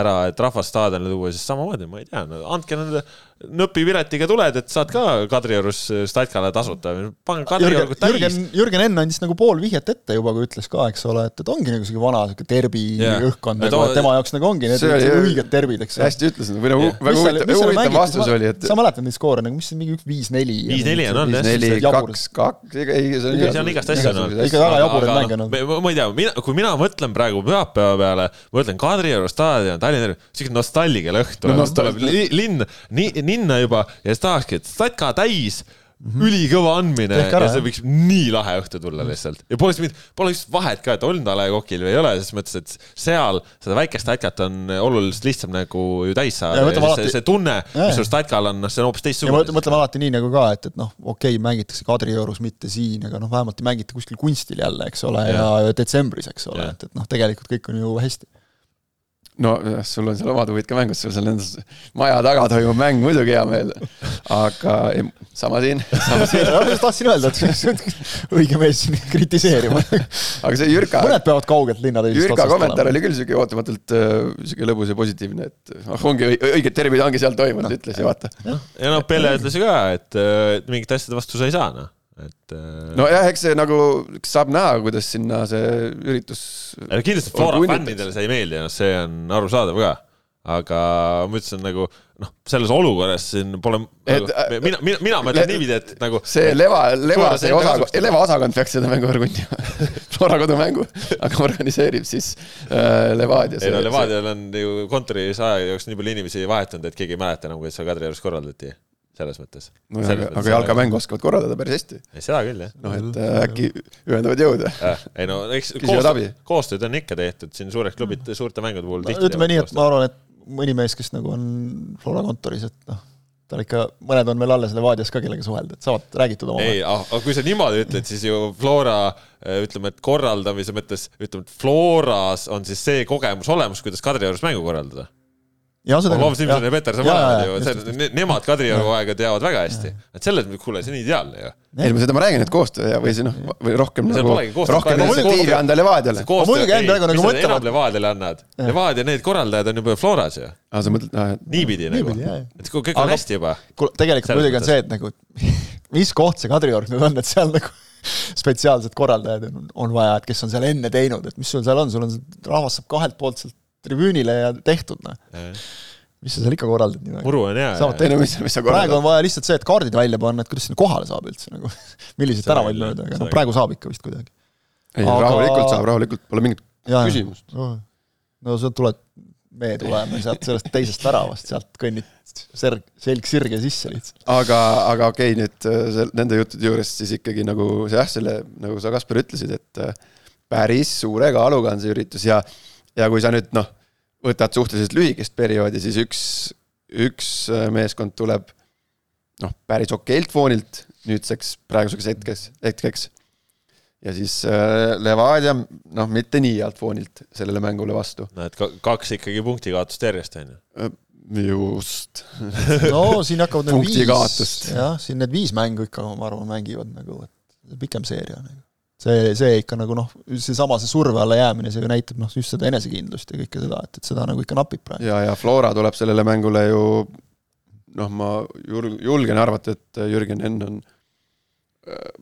ära, et rahvasstaadionile tuua, siis samamoodi, ma ei tea no,, andke nende nõpipiletiga tuled, et saad ka Kadriorus Statkale tasuta. pange Kadriorgu täis. Jürgen, Jürgen Enn andis nagu pool vihjet ette juba, kui ütles ka, eks ole, et, et ongi nagu sihuke vana sihuke derbi yeah. õhkond nagu, et tema jaoks nagu ongi need õiged derbid, eks ole. hästi ütlesid, või nagu väga huvitav, huvitav vastus oli, et. sa mäletad neid skoore nagu, mis mingi viis-neli? viis-neli on, on jah. viis-neli, kaks, kaks, ei, see on. see on igast asja olnud. ikka väga jaburaid mänge olnud. ma ei tea, mina, kui mina mõtlen praegu pühapäeva peale, mõtlen Kadrioru staadion, Tallinna, sihuke nostalgiline õhk tuleb, linn, linna juba ja siis tahakski, et statka täis Mm -hmm. ülikõva andmine ära, ja see võiks nii lahe õhtu tulla lihtsalt. Ja poleks mingit, pole just vahet ka, et on A Le Coqil või ei ole, selles mõttes, et seal seda väikest statkat on oluliselt lihtsam nagu ju täis saada alati... see, see tunne, mis sul statkal on, noh, see on hoopis teistsugune. mõtleme alati nii nagu ka, et, et noh, okei okay,, mängitakse Kadriorus, mitte siin, aga noh, vähemalt ei mängita kuskil kunstil jälle, eks ole, ja, ja detsembris, eks ole, et, et noh, tegelikult kõik on ju hästi nojah, sul on seal omad huvid ka mängus, sul seal nendes maja taga toimub mäng, muidugi hea meel. aga ei, sama siin, sama siin. ma just tahtsin öelda, et õige mees siin kritiseerima. aga see Jürka. mõned peavad kaugelt linnateisest otsast olema. Jürka kommentaar oli küll sihuke ootamatult äh, sihuke lõbus ja positiivne, et noh, ongi õiged tervid ongi seal toimunud, ütles ja vaata. ja noh, Pele ütles ju ka, et mingite asjade vastu sa ei saa, noh et. Äh, nojah, eks see nagu saab näha, kuidas sinna see üritus. kindlasti Flora fännidele see ei meeldi, noh, see on arusaadav ka. aga ma ütlesin nagu noh, selles olukorras siin pole, nagu, äh, mina, mina, mina mõtlen niipidi, et nagu. see Leva, Leva see osakond, Leva osakond peaks seda mängu organiseerima Flora kodumängu, aga organiseerib siis äh, Levadia. ei no Levadial on ju kontoris aja jooksul nii palju inimesi vahetunud, et keegi ei mäleta enam, kuidas see Kadriorus korraldati selles mõttes no,. aga, aga jalkamängu oskavad korraldada päris hästi. seda küll, jah. noh, et äh, äkki ühendavad jõud äh,. ei no eks koostööd, koostööd on ikka tehtud siin suured klubid suurte mängude puhul no, ütleme nii, et ma arvan, et mõni mees, kes nagu on Flora kontoris, et noh, tal ikka, mõned on veel alles Levadias ka, kellega suhelda, et saavad räägitud omavahel. ei, ah, aga kui sa niimoodi ütled, siis ju Flora äh, ütleme, et korraldamise mõttes, ütleme, et Floras on siis see kogemus olemas, kuidas Kadriorus mängu korraldada Lov Simson ja Peterson mõlemad ju, see, nemad Kadrioru aega teavad väga hästi. et selles mõttes, kuule, see on ideaalne ju. ei, ma seda ma räägin, et koostöö ja, või see noh, või rohkem nagu, rohkem initsiatiivi anda Levadiale. muidugi enda praegu nagu mõtlevad. enam Levadiale annad. Levadia need korraldajad on juba Floras ju. aa, sa mõtled, et. niipidi nagu, et kõik on hästi juba. kuule, tegelikult muidugi on see, et nagu mis koht see Kadriorg nüüd on, et seal nagu spetsiaalsed korraldajad on, on vaja, et kes on seal enne teinud, et mis sul seal on, sul on, rahvas saab kahelt poolt sealt tribüünile ja tehtud, noh. mis sa seal ikka korraldad nii väga? muru on hea. ei no mis, mis sa korraldad? praegu on vaja lihtsalt see, et kaardid välja panna, et kuidas sinna kohale saab üldse nagu, milliseid tänavaid mööda, aga noh, praegu saab ikka vist kuidagi. ei aga..., rahulikult saab, rahulikult, pole mingit ja, küsimust. no sa tuled, me tuleme sealt sellest teisest väravast, sealt kõnnid serg, selg sirge sisse lihtsalt. aga, aga okei okay,, nüüd äh, nende juttude juures siis ikkagi nagu see jah, selle, nagu sa, Kaspar, ütlesid, et äh, päris suure kaaluga on see üritus ja ja kui sa nüüd noh, võtad suhteliselt lühikest perioodi, siis üks, üks äh, meeskond tuleb noh, päris okeilt foonilt nüüdseks, praeguseks hetkes, hetkeks. ja siis äh, Levadia, noh, mitte nii healt foonilt sellele mängule vastu. no et kaks ikkagi punktikaotust järjest, on ju? Äh, just no siin hakkavad need viis, jah, siin need viis mängu ikka, ma arvan, mängivad nagu, et pikem seeria nagu see, see ikka nagu noh, seesama, see surve alla jäämine, see ju näitab noh, just seda enesekindlust ja kõike seda, et, et seda nagu ikka napib praegu. ja, ja Flora tuleb sellele mängule ju noh, ma julgen arvata, et Jürgen Henn on äh,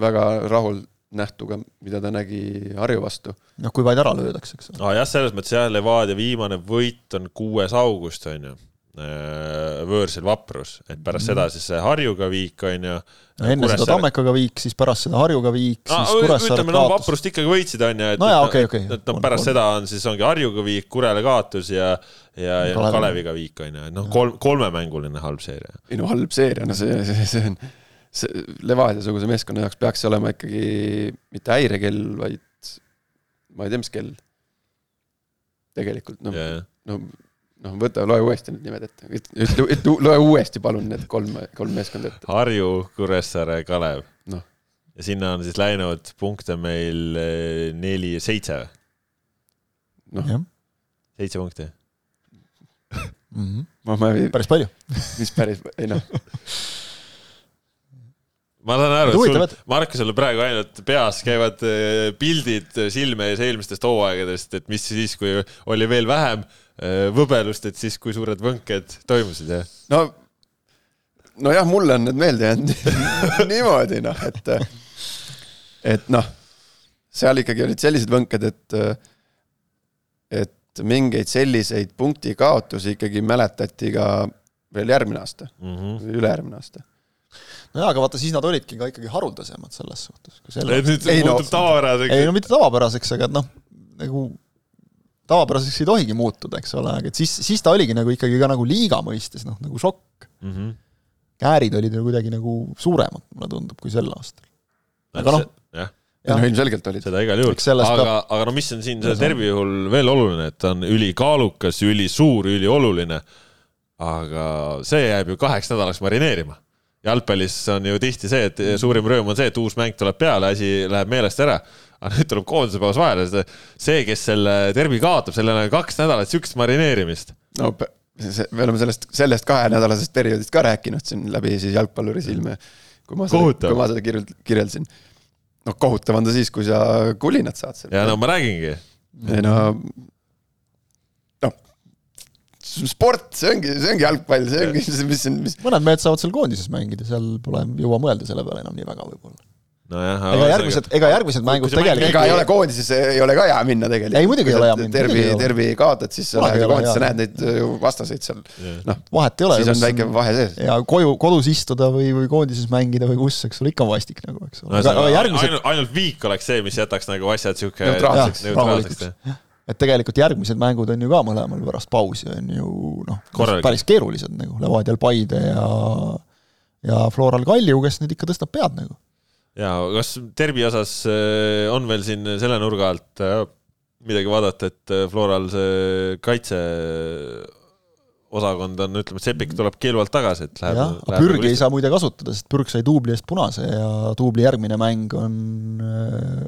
väga rahul nähtuga, mida ta nägi Harju vastu. noh, kui vaid ära löödakse, eks ole. aa jah, selles mõttes jah, Levadia viimane võit on kuues august, on ju võõrsil Vaprus, et pärast mm. seda siis see Harjuga viik on ju. no enne Kuressaare... seda Tammekaga viik, siis pärast seda Harjuga viik, siis no, Kuressaaret ütleme, no Vaprust ikkagi võitsid, on ju, et no, jaa, okay, okay. et noh, pärast on, seda on siis ongi Harjuga viik, Kurele kaotus ja ja, ja Kalev. Kaleviga viik on ju, et noh, kolm, kolmemänguline halb seeria. ei no halb seeria, no see, see, see on, see Levadia-suguse meeskonna jaoks peaks see olema ikkagi mitte häirekell, vaid ma ei tea, mis kell. tegelikult noh yeah., no noh, võta, loe uuesti need nimed ette, ütle, ütle, loe uuesti palun need kolm, kolm meeskonda ette. Harju, Kuressaare, Kalev. noh. ja sinna on siis läinud punkte meil eh, neli, seitse või? noh. seitse punkti mm. -hmm. ma, ma ei. päris palju mis päris, ei noh ma saan aru, et sul, Markusel praegu ainult peas käivad eh, pildid silme ees eelmistest hooaegadest, et mis siis, kui oli veel vähem Äh, võbelust, et siis kui suured võnked toimusid, jah? no, nojah, mulle on need meelde jäänud niimoodi noh, et, et noh, seal ikkagi olid sellised võnked, et, et mingeid selliseid punktikaotusi ikkagi mäletati ka veel järgmine aasta mm -hmm., ülejärgmine aasta nojaa, aga vaata, siis nad olidki ka ikkagi haruldasemad selles suhtes. et nüüd see muutub no, tavapäraseks? ei no mitte tavapäraseks, aga noh, nagu tavapäraseks ei tohigi muutuda, eks ole, aga et siis, siis ta oligi nagu ikkagi ka nagu liiga mõistes noh, nagu šokk mm. -hmm. käärid olid ju kuidagi nagu suuremad, mulle tundub, kui sel aastal. aga noh, jah ja no ilmselgelt olid. seda igal juhul, aga peab..., aga no mis on siin selle tervi puhul veel oluline, et ta on ülikaalukas, ülisuur, ülioluline. aga see jääb ju kaheks nädalaks marineerima. jalgpallis on ju tihti see, et suurim rõõm on see, et uus mäng tuleb peale, asi läheb meelest ära aga nüüd tuleb koondise paus vahele, see, kes selle tervi kaotab, sellel on kaks nädalat siukest marineerimist. no me oleme sellest, sellest kahenädalasest perioodist ka rääkinud siin läbi siis jalgpalluri silme. kui ma seda, kui ma seda kirjeld-, kirjeldasin. noh, kohutav on ta siis, kui sa kulinat saad sealt. ja no ma räägingi. ei no, noh, sport, see ongi, see ongi jalgpall, see ongi, mis on, mis. mõned mehed saavad seal koondises mängida, seal pole jõua mõelda selle peale enam nii väga võib-olla nojah, ega järgmised, ega järgmised mängud tegelikult ega ei ole koondises, ei ole ka hea minna tegelikult. ei, muidugi ei ole hea minna. tervi, tervi kaotad, siis sa lähed koondisse, näed neid äh, vastaseid seal, noh. vahet ei ole. siis on väike vahe sees. ja koju, kodus istuda või, või koondises mängida või kus, eks ole, ikka on vastik nagu, eks ole. aga järgmised. ainult, ainult viik oleks see, mis jätaks nagu asjad sihuke neutraalseks. et tegelikult järgmised mängud on ju ka mõlemal pärast pausi on ju noh, päris keerulised nagu Levadial Paide ja ja Floral Kalju, kes nüüd ikka tõstab pead nagu ja kas Derbi osas äh, on veel siin selle nurga alt äh, midagi vaadata, et äh, Floral see kaitse osakond on, ütleme, Sepik tuleb keelu alt tagasi, et läheb. jah, aga Pürgi ei saa muide kasutada, sest Pürg sai duubli eest punase ja duubli järgmine mäng on,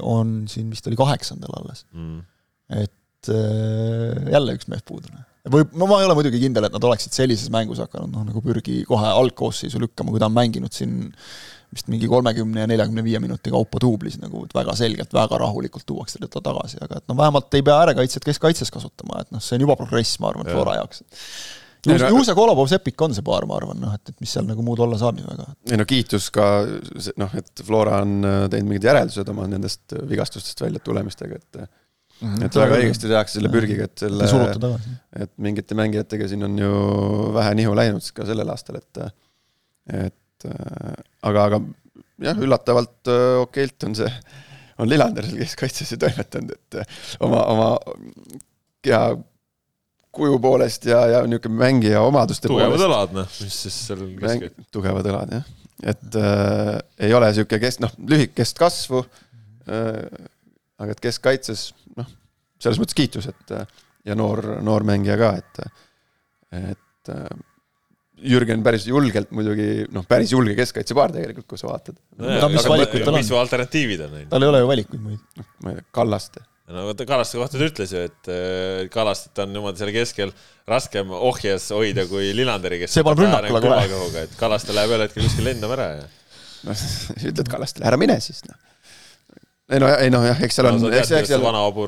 on siin vist oli kaheksandal alles mm.. et jälle üks mees puudu. või no ma ei ole muidugi kindel, et nad oleksid sellises mängus hakanud, noh nagu Pürgi kohe algkoosseisu lükkama, kui ta on mänginud siin vist mingi kolmekümne ja neljakümne viie minuti kaupa duublis nagu väga selgelt, väga rahulikult tuuakse teda tagasi, aga et no vähemalt ei pea äärekaitset keskkaitses kasutama, et noh, see on juba progress, ma arvan, Flora jaoks. Juus, Juuse Kolobov Sepik on see paar, ma arvan, noh, et, et mis seal nagu muud olla saab nii väga. ei no kiitus ka noh, et Flora on äh, teinud mingid järeldused oma nendest vigastustest välja tulemistega, et Mm -hmm. et väga õigesti tehakse selle pürgiga, et selle, et mingite mängijatega siin on ju vähe nihu läinud ka sellel aastal, et et et aga, aga jah, üllatavalt äh, okeilt on see, on Lillander seal keskkaitses ju toimetanud, et äh, oma, oma keha kuju poolest ja, ja niisugune mängija omaduste tugevad poolest. tugevad õlad, noh, mis siis seal kesk-. tugevad õlad, jah. et äh, ei ole niisugune kest-, noh, lühikest kasvu äh,, aga et keskkaitses, noh, selles mõttes kiitus, et ja noor, noor mängija ka, et et äh, Jürgen päris julgelt muidugi, noh, päris julge keskkaitsepaar tegelikult, kui sa vaatad. no mis valikud tal on? mis alternatiivid on tal ei ole ju valikuid muid. noh, ma ei tea, Kallaste. no vaata Kallaste kohta ta ütles ju, et äh, Kallastet on niimoodi seal keskel raskem ohjes hoida kui Lillanderi, kes see paneb rünnakule kohe. et Kallaste läheb ühel hetkel kuskil lendama ära ja noh, ütled Kallastele, ära mine siis, noh ei no, ei noh, jah, eks seal on no,. eks, eks seal vana hobu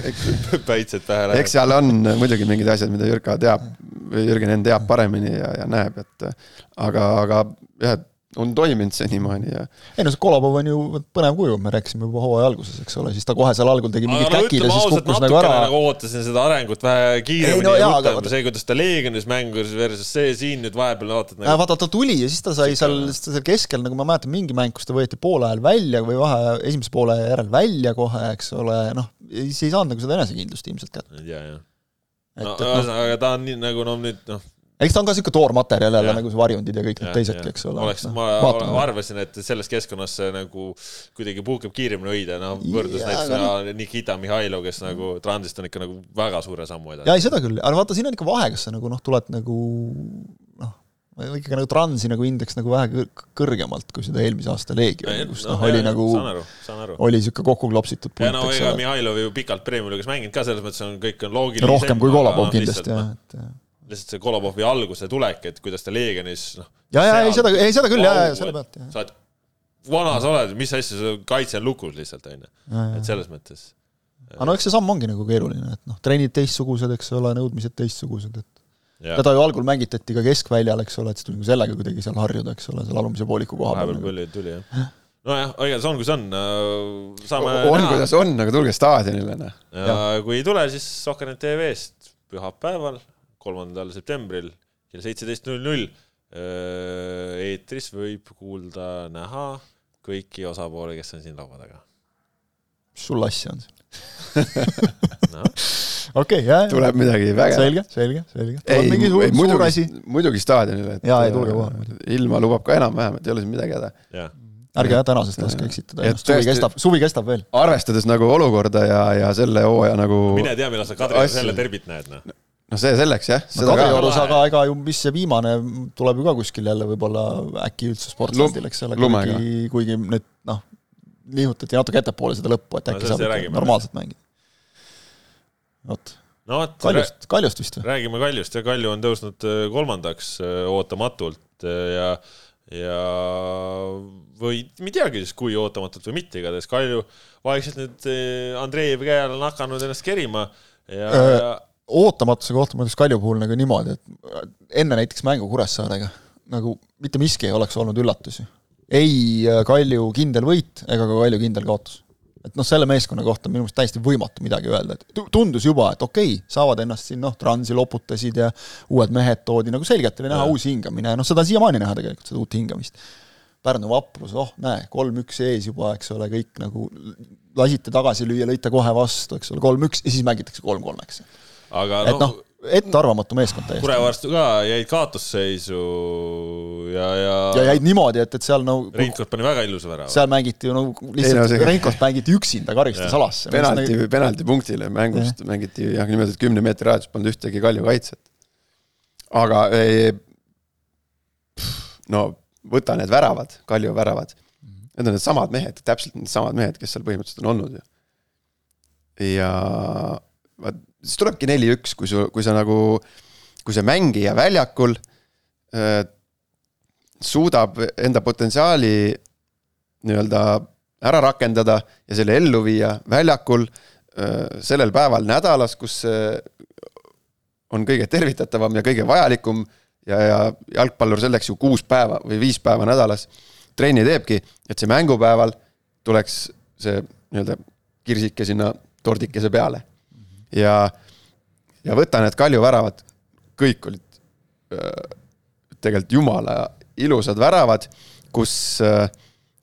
päitsed pähe läheb. eks seal on muidugi mingid asjad, mida Jürka teab Jürgen Enn teab paremini ja, ja näeb, et aga, aga jah, et on toiminud senimaani ja. ei no see Kolobov on ju põnev kuju, me rääkisime juba hooaja alguses, eks ole, siis ta kohe seal algul tegi mingid käkid ja siis kukkus nagu ära. nagu ootasin seda arengut vähe kiiremini no, ja rutem, see, kuidas ta Leegionis mängus versus see siin nüüd vahepeal vaatad nagu.... vaata, ta tuli ja siis ta sai seal, seal keskel, nagu ma mäletan, mingi mäng, kus ta võeti poole ajal välja või vahe, esimese poole järel välja kohe, eks ole, noh, siis ei saanud nagu seda enesekindlust ilmselt kätte. ja, ja. no ühesõnaga, ta on nii nagu noh, nüüd noh eks ta on ka niisugune toormaterjal jälle nagu see varjundid ja kõik need teisedki, eks ole. oleks, ma Vaatame. arvasin, et selles keskkonnas see nagu kuidagi puhkeb kiiremini hoida, noh võrdlus ja, näiteks no. Nikita Mihhailov, kes nagu Transist on ikka nagu väga suure sammu edasi. jaa, ei seda küll, aga vaata, siin on ikka vahe, kas sa nagu noh, tuled nagu noh, ikkagi nagu Transi nagu indeks nagu vähe kõrgemalt kui seda eelmise aasta Leegioni, kus noh no, oli nagu, oli niisugune kokku klopsitud punt, ja no ega Mihhailov ju pikalt Premium-liigas mänginud ka, selles mõttes on kõik on loogiline. rohkem kui Kolapov kindlasti, jah, et lihtsalt see Kolobovi alguse tulek, et kuidas ta Leegionis noh. ja, ja ei seda, ei seda küll ja, ja selle pealt. sa oled, vana sa oled, mis asja, su kaitse on lukus lihtsalt, on ju. et selles mõttes. aga no eks see samm ongi nagu keeruline, et noh, trennid teistsugused, eks ole, nõudmised teistsugused, et ja. teda ju algul mängitati ka keskväljal, eks ole, et siis tuli nagu sellega kuidagi seal harjuda, eks ole, seal alumise pooliku koha peal. vahepeal tuli, tuli jah nojah, see on, kus on. saame on, kuidas on, aga tulge staadionile, noh. ja kui ei tule, siis Sohkernet tv-st pühapäeval kolmandal septembril kell seitseteist null null eetris võib kuulda, näha kõiki osapooli, kes on siin laua taga. mis sul asja on siin no.? okei, jah. tuleb midagi vägevat. selge, selge, selge. suur, suur asi. muidugi staadionile. jaa, ei tulge kohale. ilma lubab ka enam-vähem, et ei ole siin midagi häda. ärge jah tänasest laske eksitada suvi kestab, suvi kestab veel. arvestades nagu olukorda ja, ja selle hooaja nagu mine tea, millal sa Kadriorus jälle derbit näed, noh noh, see selleks jah. no Kadriorus, aga ega ju, mis see viimane tuleb ju ka kuskil jälle võib-olla äkki üldse Sportlandil, eks ole, kuigi, kuigi nüüd noh, nihutati natuke ettepoole seda lõppu, et äkki no, saab normaalselt mängida. vot no vot. Kaljust, Kaljust vist või? räägime Kaljust ja Kalju on tõusnud äh, kolmandaks äh, ootamatult äh, ja, ja või ma ei teagi siis, kui ootamatult või mitte, igatahes Kalju vaikselt nüüd Andreevi käe all on hakanud ennast kerima ja äh,, ja ootamatuse kohta ma ütleks Kalju puhul nagu niimoodi, et enne näiteks mängu Kuressaarega nagu mitte miski ei oleks olnud üllatus ju. ei äh, Kalju kindel võit ega ka Kalju kindel kaotus. et noh, selle meeskonna kohta on minu meelest täiesti võimatu midagi öelda, et tundus juba, et okei okay,, saavad ennast siin noh, Transi loputasid ja uued mehed toodi, nagu selgelt oli näha ja. uus hingamine ja noh, seda on siiamaani näha tegelikult, seda uut hingamist. Pärnu vaprus, oh näe, kolm-üks ees juba, eks ole, kõik nagu lasite tagasi lüüa, lõite kohe vastu, eks ole, kolm-üks ja siis mängitakse kolm-kolmeks aga et noh no, ettearvamatu meeskond täiesti. Kurevarstu ka jäid kaotusseisu ja, ja ja jäid niimoodi, et, et seal no Reinkot pani väga ilusa värava. seal mängiti ju no lihtsalt no, Reinkot mängiti üksinda karistusalasse. penalti nagu..., penaltipunktile mängust ja. mängiti jah, niimoodi, et kümne meetri raadius polnud ühtegi Kalju kaitset. aga ei, no võta need väravad, Kalju väravad. Need on needsamad mehed, täpselt needsamad mehed, kes seal põhimõtteliselt on olnud ju. ja vaat siis tulebki neli-üks, kui su, kui sa nagu, kui see mängija väljakul äh, suudab enda potentsiaali nii-öelda ära rakendada ja selle ellu viia väljakul äh, sellel päeval nädalas, kus see on kõige tervitatavam ja kõige vajalikum ja, ja jalgpallur selleks ju kuus päeva või viis päeva nädalas trenni teebki, et see mängupäeval tuleks see nii-öelda kirsike sinna tordikese peale ja, ja võta need Kalju väravad, kõik olid tegelikult jumala ilusad väravad, kus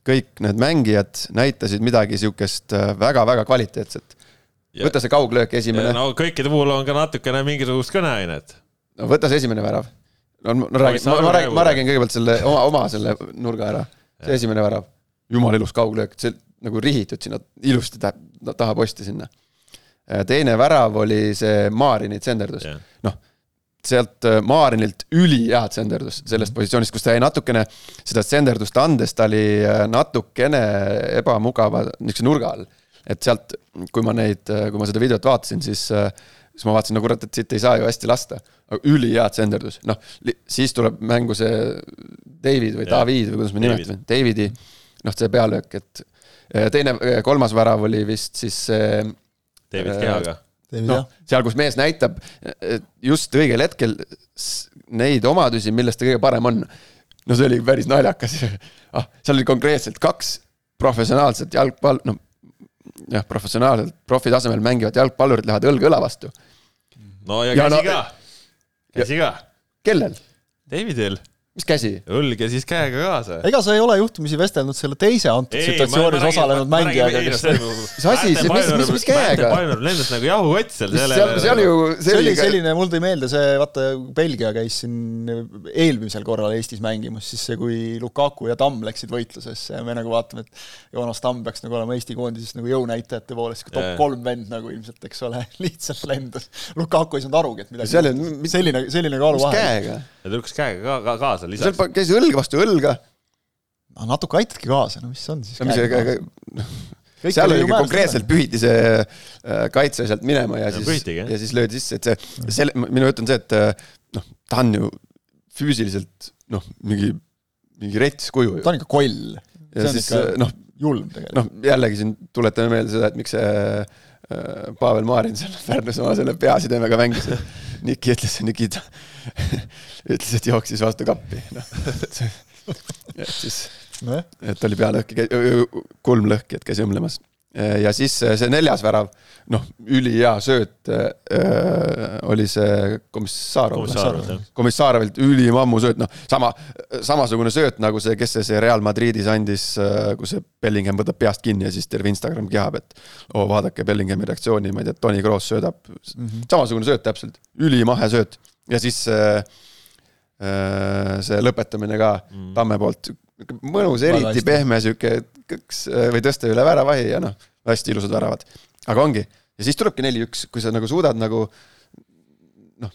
kõik need mängijad näitasid midagi sihukest väga-väga kvaliteetset. võta see kauglöök esimene. no kõikide puhul on ka natukene mingisugust kõneainet. no võta see esimene värav. no ma räägin, ma, ma räägin, ma räägin kõigepealt selle oma, oma selle nurga ära. see esimene värav, jumala ilus kauglöök, see nagu rihitud sinna ilusti taha posti sinna teine värav oli see Maarini tsenderdus yeah., noh sealt äh, Maarinilt ülihead tsenderdust sellest mhm. positsioonist, kus ta jäi natukene seda tsenderdust andes, ta oli äh, natukene ebamugava niisuguse nurga all. et sealt, kui ma neid, kui ma seda videot vaatasin, siis, siis ma vaatasin, no kurat, et siit ei saa ju hästi lasta. aga ülihea tsenderdus, noh, siis tuleb mängu see David või yeah. David või kuidas me nimetame, Davidi, noh, see pealöök, et teine, kolmas värav oli vist siis see David Kehaga. noh, seal, kus mees näitab just õigel hetkel neid omadusi, millest ta kõige parem on. no see oli päris naljakas ah,. seal oli konkreetselt kaks professionaalset jalgpall, noh jah, professionaalselt profi tasemel mängivad jalgpallurid lähevad õlg õla vastu. no ja käsi ja, no, ka, käsi ka. kellel? Davidil mis käsi? õlg ja siis käega kaasa. ega sa ei ole juhtumisi vestelnud selle teise antud ei, situatsioonis osalenud mängijaga, kes mis asi, mis, mis, mis käega? lendas nagu jahukott seal. seal, seal ju see oli selline, mul tõi meelde see, vaata, Belgia käis siin eelmisel korral Eestis mängimas, siis see, kui Lukaku ja Tamm läksid võitlusesse ja me nagu vaatame, et Joonas Tamm peaks nagu olema Eesti koondises nagu jõunäitajate poolest, top yeah. kolm vend nagu ilmselt, eks ole, lihtsalt lendas. Lukaku ei saanud arugi, et midagi, selline, selline kaaluvahe. ja ta lükkas käega ka kaasa kaasa lisaks. seal käis õlg vastu õlga. no natuke aitadki kaasa, no mis on siis no, käega? Kõik seal oli konkreetselt pühiti see äh, kaitse sealt minema ja, ja siis, pühitigi, ja siis löödi sisse, et see, selle, minu jutt on see, et äh, noh, ta on ju füüsiliselt noh, mingi, mingi rets kuju ju. ta on ikka koll. ja siis noh, julm tegelikult. noh, jällegi siin tuletame meelde seda, et miks see äh, Pavel Marin seal Pärnus oma selle peasidemega mängis, Niki ütles, Nikita ütles, et jooksis vastu kappi, noh. et siis, et oli pealõhki, kulmlõhki, et käis õmblemas. Ja siis see neljas värav, noh, ülihea sööt äh, oli see Komissarov. Komissarovilt ülim ammu sööt, noh, sama, samasugune sööt nagu see, kes see, see Real Madridis andis äh,, kus see Bellingham võtab peast kinni ja siis terve Instagram kihab, et oo oh,, vaadake Bellinghami reaktsiooni, ma ei tea, Toni Kroos söödab mm. -hmm. samasugune sööt täpselt, ülimahe sööt ja siis äh, Äh, see lõpetamine ka mm. Tamme poolt, mõnus, eriti pehme sihuke kõks või tõsta üle väravahi ja noh, hästi ilusad väravad. aga ongi, ja siis tulebki neli-üks, kui sa nagu suudad nagu noh,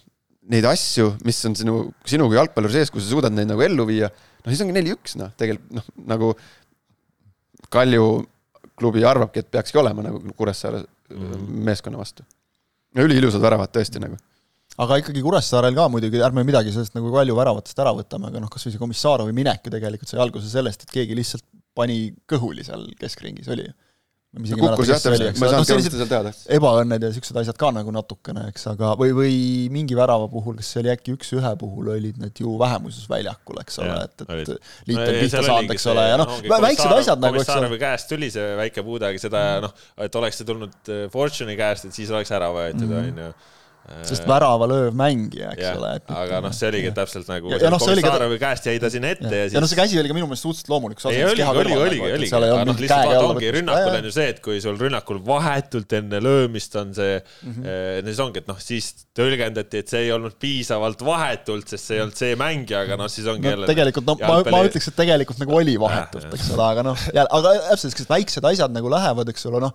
neid asju, mis on sinu, sinu kui jalgpalluri sees, kui sa suudad neid nagu ellu viia, no siis ongi neli-üks, noh, tegelikult noh, nagu Kalju klubi arvabki, et peakski olema nagu Kuressaare mm. meeskonna vastu. üliilusad väravad tõesti nagu aga ikkagi Kuressaarel ka muidugi, ärme midagi sellest nagu Kalju väravatest ära võtame, aga noh, kas või see Komissarovi minek ju tegelikult sai alguse sellest, et keegi lihtsalt pani kõhuli seal keskringis, oli ju kukkus jah, täpselt, ma ei saanudki alustada seal teada. ebaõnned ja siuksed asjad ka nagu natukene, eks, aga või, või mingi värava puhul, kas see oli äkki üks-ühe puhul, olid need ju vähemuses väljakul, eks ole, et, et liit on pihta saanud, eks ole, ja noh, väiksed asjad nagu, eks ole. käest tuli see väike puude, aga seda noh, et oleks see tulnud äh, Fortune'i käest, et siis oleks ära võetud, mhm. on ju sest värava lööv mängija, eks ja, ole. aga noh, see oligi täpselt nagu ja, ja noh, Komissaarovi ka... käest jäi ta sinna ette ja, ja siis ja noh, see käsi oli ka minu meelest suhteliselt loomulik. ei, oligi, oligi, oligi, oligi, aga noh, lihtsalt vaata ongi, rünnakul on ju see, et kui sul rünnakul vahetult enne löömist on see mm, -hmm. siis ongi, et noh, siis tõlgendati, et see ei olnud piisavalt vahetult, sest see ei olnud see mängija, aga noh, siis ongi no, jälle tegelikult noh, ma, ma ütleks, et tegelikult nagu oli vahetult, eks ole, aga noh, aga täpselt, sellised väiksed asjad nagu lähevad, eks ole, noh,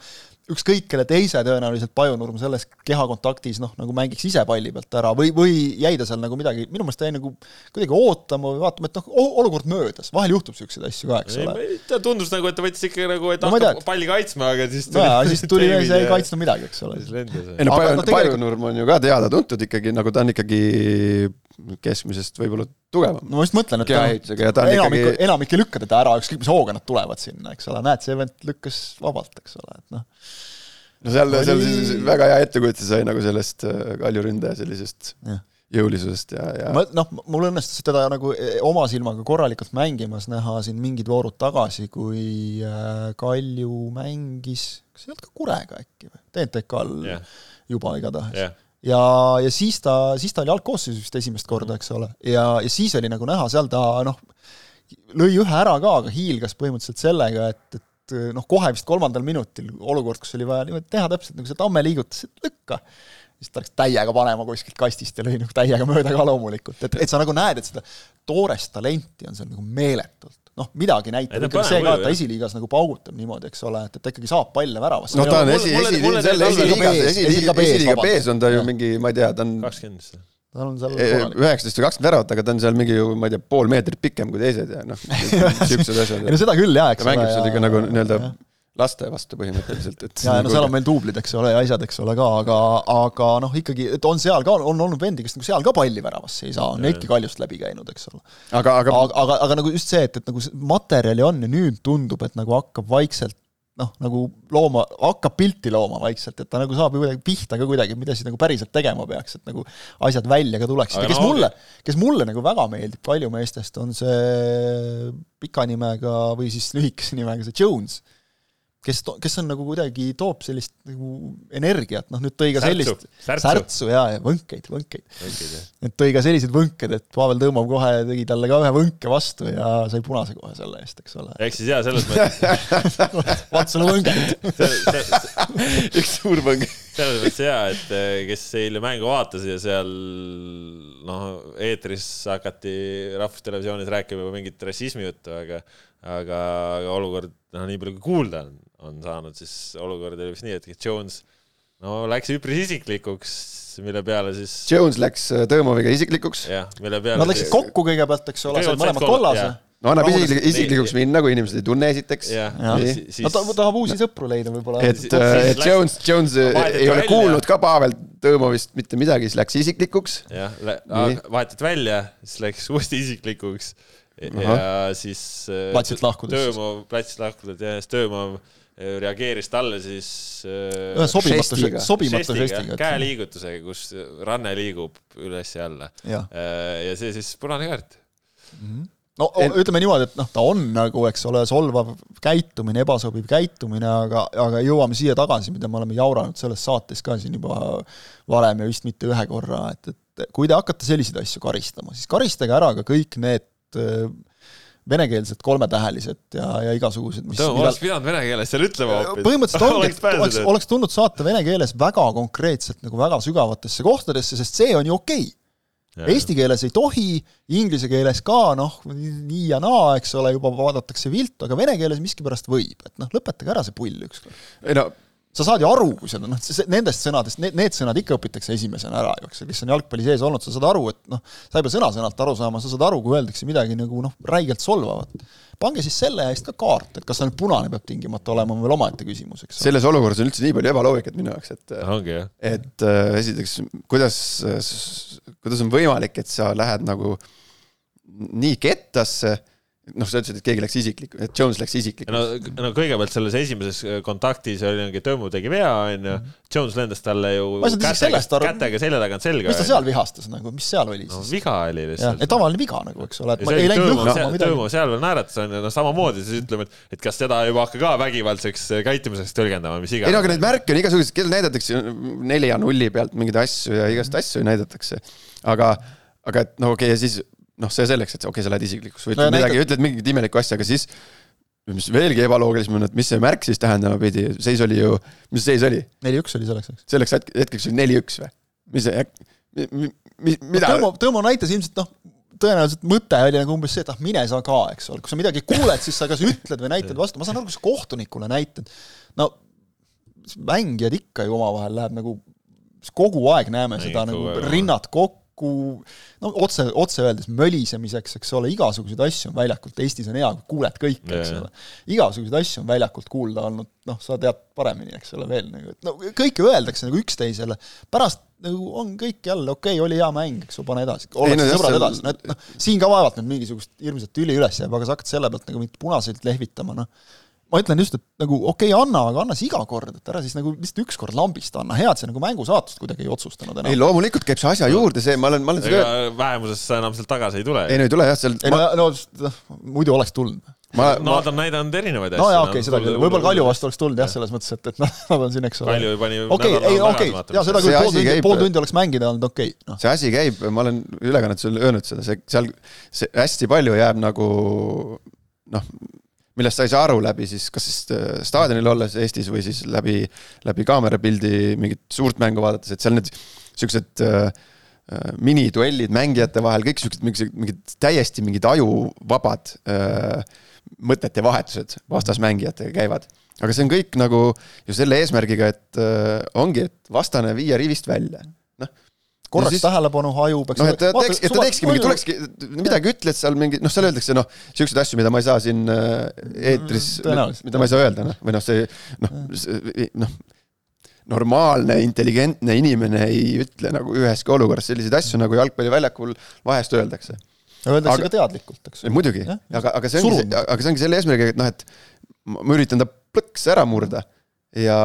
ükskõik kelle teise tõenäoliselt Pajunurm selles kehakontaktis noh, nagu mängiks ise palli pealt ära või, või jäi ta seal nagu midagi, minu meelest ta jäi nagu kuidagi ootama või vaatama, et noh, olukord möödas, vahel juhtub niisuguseid asju ka, eks ole. ta tundus nagu, et ta võttis ikka nagu, et no, hakkab palli kaitsma, aga siis tuli no, siis tuli ja siis ei kaitsnud midagi, eks ole. ei no Pajunurm tegelikult... on ju ka teada-tuntud ikkagi, nagu ta on ikkagi keskmisest võib-olla tugevam. no ma just mõtlen, et enamik ikkagi..., enamik ei lükka teda ära, ükskõik mis hooga nad tulevad sinna, eks ole, näed, see vend lükkas vabalt, eks ole, et noh. no seal, seal siis väga hea ettekujutuse sai nagu sellest äh, Kalju ründaja sellisest ja. jõulisusest ja, ja ma noh, mul õnnestus teda nagu e, oma silmaga korralikult mängimas näha siin mingid voorud tagasi, kui äh, Kalju mängis, kas ei olnud ka Kurega äkki või, TNTK-l yeah. juba igatahes yeah ja, ja siis ta, siis ta oli algkoosseisus vist esimest korda, eks ole, ja, ja siis oli nagu näha, seal ta noh, lõi ühe ära ka, aga hiilgas põhimõtteliselt sellega, et, et noh, kohe vist kolmandal minutil olukord, kus oli vaja niimoodi teha täpselt nagu see Tamme liigutus, et lükka, siis ta läks täiega panema kuskilt kastist ja lõi nagu täiega mööda ka loomulikult, et, et sa nagu näed, et seda toorest talenti on seal nagu meeletult. Noh, midagi näitab ikkagi see ka, et ta esiliigas nagu paugutab niimoodi, eks ole, et, et ta ikkagi saab palle väravasse. noh, ta on esi, esi, selle esiliigas, esiliiga esiliiga B-s on ta ju mingi, ma ei tea, ta on kakskümmend vist tal on seal üheksateist või kakskümmend väravat, aga ta on seal mingi ju, ma ei tea, pool meetrit pikem kui teised ja noh, siuksed asjad. ei no seda küll jaa, eks ole. ta mängib seal ikka nagu nii-öelda laste vastu põhimõtteliselt, et ja, ja no seal on meil duublid, eks ole, ja asjad, eks ole ka, aga, aga noh, ikkagi, et on seal ka, on olnud vendi, kes nagu seal ka palli väravasse ei saa, on neidki kaljust läbi käinud, eks ole. aga, aga aga, aga, aga nagu just see, et, et nagu materjali on ja nüüd tundub, et nagu hakkab vaikselt noh, nagu looma, hakkab pilti looma vaikselt, et ta nagu saab ju kuidagi pihta ka kuidagi, mida siis nagu päriselt tegema peaks, et nagu asjad välja ka tuleksid. Ja kes no, mulle, kes mulle nagu väga meeldib palju meestest, on see pika nimega või siis lühikese nimega see Jones kes, kes on nagu kuidagi, toob sellist nagu energiat, noh nüüd tõi ka sellist särtsu, särtsu ja, ja võnkeid, võnkeid. et tõi ka sellised võnked, et Pavel Tõmmov kohe tegi talle ka ühe võnke vastu ja sai punase kohe selle eest, eks ole. ehk siis jaa, selles mõttes vaata sulle võnged üks suur võng. selles mõttes jaa, et eh, kes eile mängu vaatas ja seal noh, eetris hakati Rahvustelevisioonis rääkima juba mingit rassismi juttu, aga aga, aga olukord, noh, nii palju kui kuulda on, on saanud, siis olukord oli vist nii, et Jones no läks üpris isiklikuks, mille peale siis Jones läks äh, Tõmoviga isiklikuks. jah, mille peale Nad läksid siis... kokku kõigepealt, eks ole, said mõlemad kollase. no annab isiklik, isiklikuks minna, kui inimesed ei tunne esiteks. no ta tahab uusi sõpru leida võib-olla. et, et Jones, Jones ei ole kuulnud ka Pavel Tõmovist mitte midagi, siis läks isiklikuks. jah, vahetati välja, siis läks uuesti isiklikuks ja siis äh, platsilt lahkudes. Töömaa, platsilt lahkudes ja siis äh, reageeris talle siis äh, ühe sobimatu, sobimatu žestiga. käeliigutusega, kus ranne liigub üles ja alla. ja see siis punane kaart mm. -hmm no en... ütleme niimoodi, et noh, ta on nagu, eks ole, solvav käitumine, ebasobiv käitumine, aga, aga jõuame siia tagasi, mida me oleme jauranud selles saates ka siin juba varem ja vist mitte ühe korra, et, et kui te hakkate selliseid asju karistama, siis karistage ära ka kõik need Äh, venekeelsed kolmetähelised ja, ja igasugused, mis no, oleks pidanud vene keeles seal ütlema hoopis. põhimõtteliselt ongi, et oleks, oleks tulnud saata vene keeles väga konkreetselt nagu väga sügavatesse kohtadesse, sest see on ju okei okay. Eesti keeles ei tohi, inglise keeles ka noh, nii ja naa, eks ole, juba vaadatakse viltu, aga vene keeles miskipärast võib, et noh, lõpetage ära see pull ükskord. ei no sa saad ju aru, kui seda noh, nendest sõnadest, need, need sõnad ikka õpitakse esimesena ära ju, eks, kes on jalgpalli sees olnud, sa saad aru, et noh, sa ei pea sõna-sõnalt aru saama, sa saad aru, kui öeldakse midagi nagu noh, räigelt solvavat. pange siis selle eest ka kaart, et kas see nüüd punane peab tingimata olema, on veel omaette küsimus, eks. selles olukorras on üldse nii palju ebaloogikat minu jaoks, et ongi jah. et äh, esiteks, kuidas, kuidas on võimalik, et sa lähed nagu nii kettasse noh, sa ütlesid, et keegi läks isiklik, et Jones läks isiklik. no, no kõigepealt selles esimeses äh, kontaktis oli mingi Tõmu tegi vea, onju. Mhm. Jones lendas talle ju kätega, kätega selja tagant selga. mis ta seal vihastas nagu, mis seal oli siis? no viga oli lihtsalt. tavaline viga nagu, eks ole, et ma ei läinud lõhkama midagi. Tõmu seal veel naeratas, onju, no samamoodi siis ütleme, et, et kas seda ei hakka ka vägivaldseks äh, käitumiseks tõlgendama, mis iganes. ei no aga neid märke on igasuguseid, kellel näidatakse nelja nulli pealt mingeid asju ja igast asju näidatakse. aga, aga et no okei okay,, ja siis noh, see selleks, et okei okay,, sa lähed isiklikuks või ütled no, midagi, ütled mingit imelikku asja, aga siis mis veelgi ebaloogilisem on, et mis see märk siis tähendama pidi, seis oli ju, mis seis oli? neli-üks oli selleks, eks. selleks hetk, hetkeks oli neli-üks või? mis see, mi-, mida no,? Tõmo, Tõmo näitas ilmselt noh, tõenäoliselt mõte oli nagu umbes see, et ah, mine sa ka, eks ole, kui sa midagi kuuled, siis sa kas ütled või näitad vastu, ma saan aru, kui sa kohtunikule näitad, no mängijad ikka ju omavahel läheb nagu kogu aeg näeme Ei, seda nagu rinnad kokku, kokku, no otse, otse öeldes mölisemiseks, eks ole, igasuguseid asju on väljakult, Eestis on hea, kui kuuled kõike, eks ole. igasuguseid asju on väljakult kuulda olnud, noh, sa tead paremini, eks ole, veel nagu, et no kõike öeldakse nagu üksteisele, pärast nagu on kõik jälle okei okay,, oli hea mäng, eks ju, pane edasi, ollakse sõbrad edasi, no et noh, siin ka vaevalt nüüd mingisugust hirmsat tüli üles jääb, aga sa hakkad selle pealt nagu mingit punaseid lehvitama, noh ma ütlen just, et nagu okei okay,, anna, aga anna siis iga kord, et ära siis nagu lihtsalt ükskord lambist anna, hea, et sa nagu mängu saatust kuidagi ei otsustanud enam. ei, loomulikult käib see asja juurde, see, ma olen, ma olen seda vähemuses sa enam sealt tagasi ei tule. ei no ei tule jah, seal ei ma... no, no muidu oleks tulnud. Ma, ma... Nad on näidanud erinevaid asju. no jaa, okei okay,, seda küll, võib-olla Kalju vastu oleks tulnud jah, selles mõttes, et, et noh, nad on siin, eks ole. Kalju pani okei, ei okei, jaa, seda küll, pool tundi, pool tundi oleks mängida olnud okei okay, no.. see asi käib, ma olen ülekannetes öelnud seda, see, seal, see hästi palju jääb nagu noh, millest sa ei saa aru läbi siis, kas siis äh, staadionil olles Eestis või siis läbi, läbi kaamerapildi mingit suurt mängu vaadates, et seal need siuksed äh, äh, miniduellid mängijate vahel, kõik siuksed mingid, mingid täiesti mingid ajuvabad äh, mõtete vahetused vastasmängijatega käivad. aga see on kõik nagu ju selle eesmärgiga, et äh, ongi, et vastane viia rivist välja korraks siis, tähelepanu hajub, eks. noh, et ta teeks, et ta teekski mingi, tulekski, midagi ütled seal mingi, noh, seal öeldakse noh, siukseid asju, mida ma ei saa siin äh, eetris, mida ma ei saa öelda, noh, või noh, see noh, noh normaalne, intelligentne inimene ei ütle nagu üheski olukorras selliseid asju, nagu jalgpalliväljakul vahest öeldakse. Öeldakse aga, ka teadlikult, eks. muidugi, aga, aga see ongi, aga see ongi selle eesmärgiga, et noh, et ma üritan ta plõks ära murda ja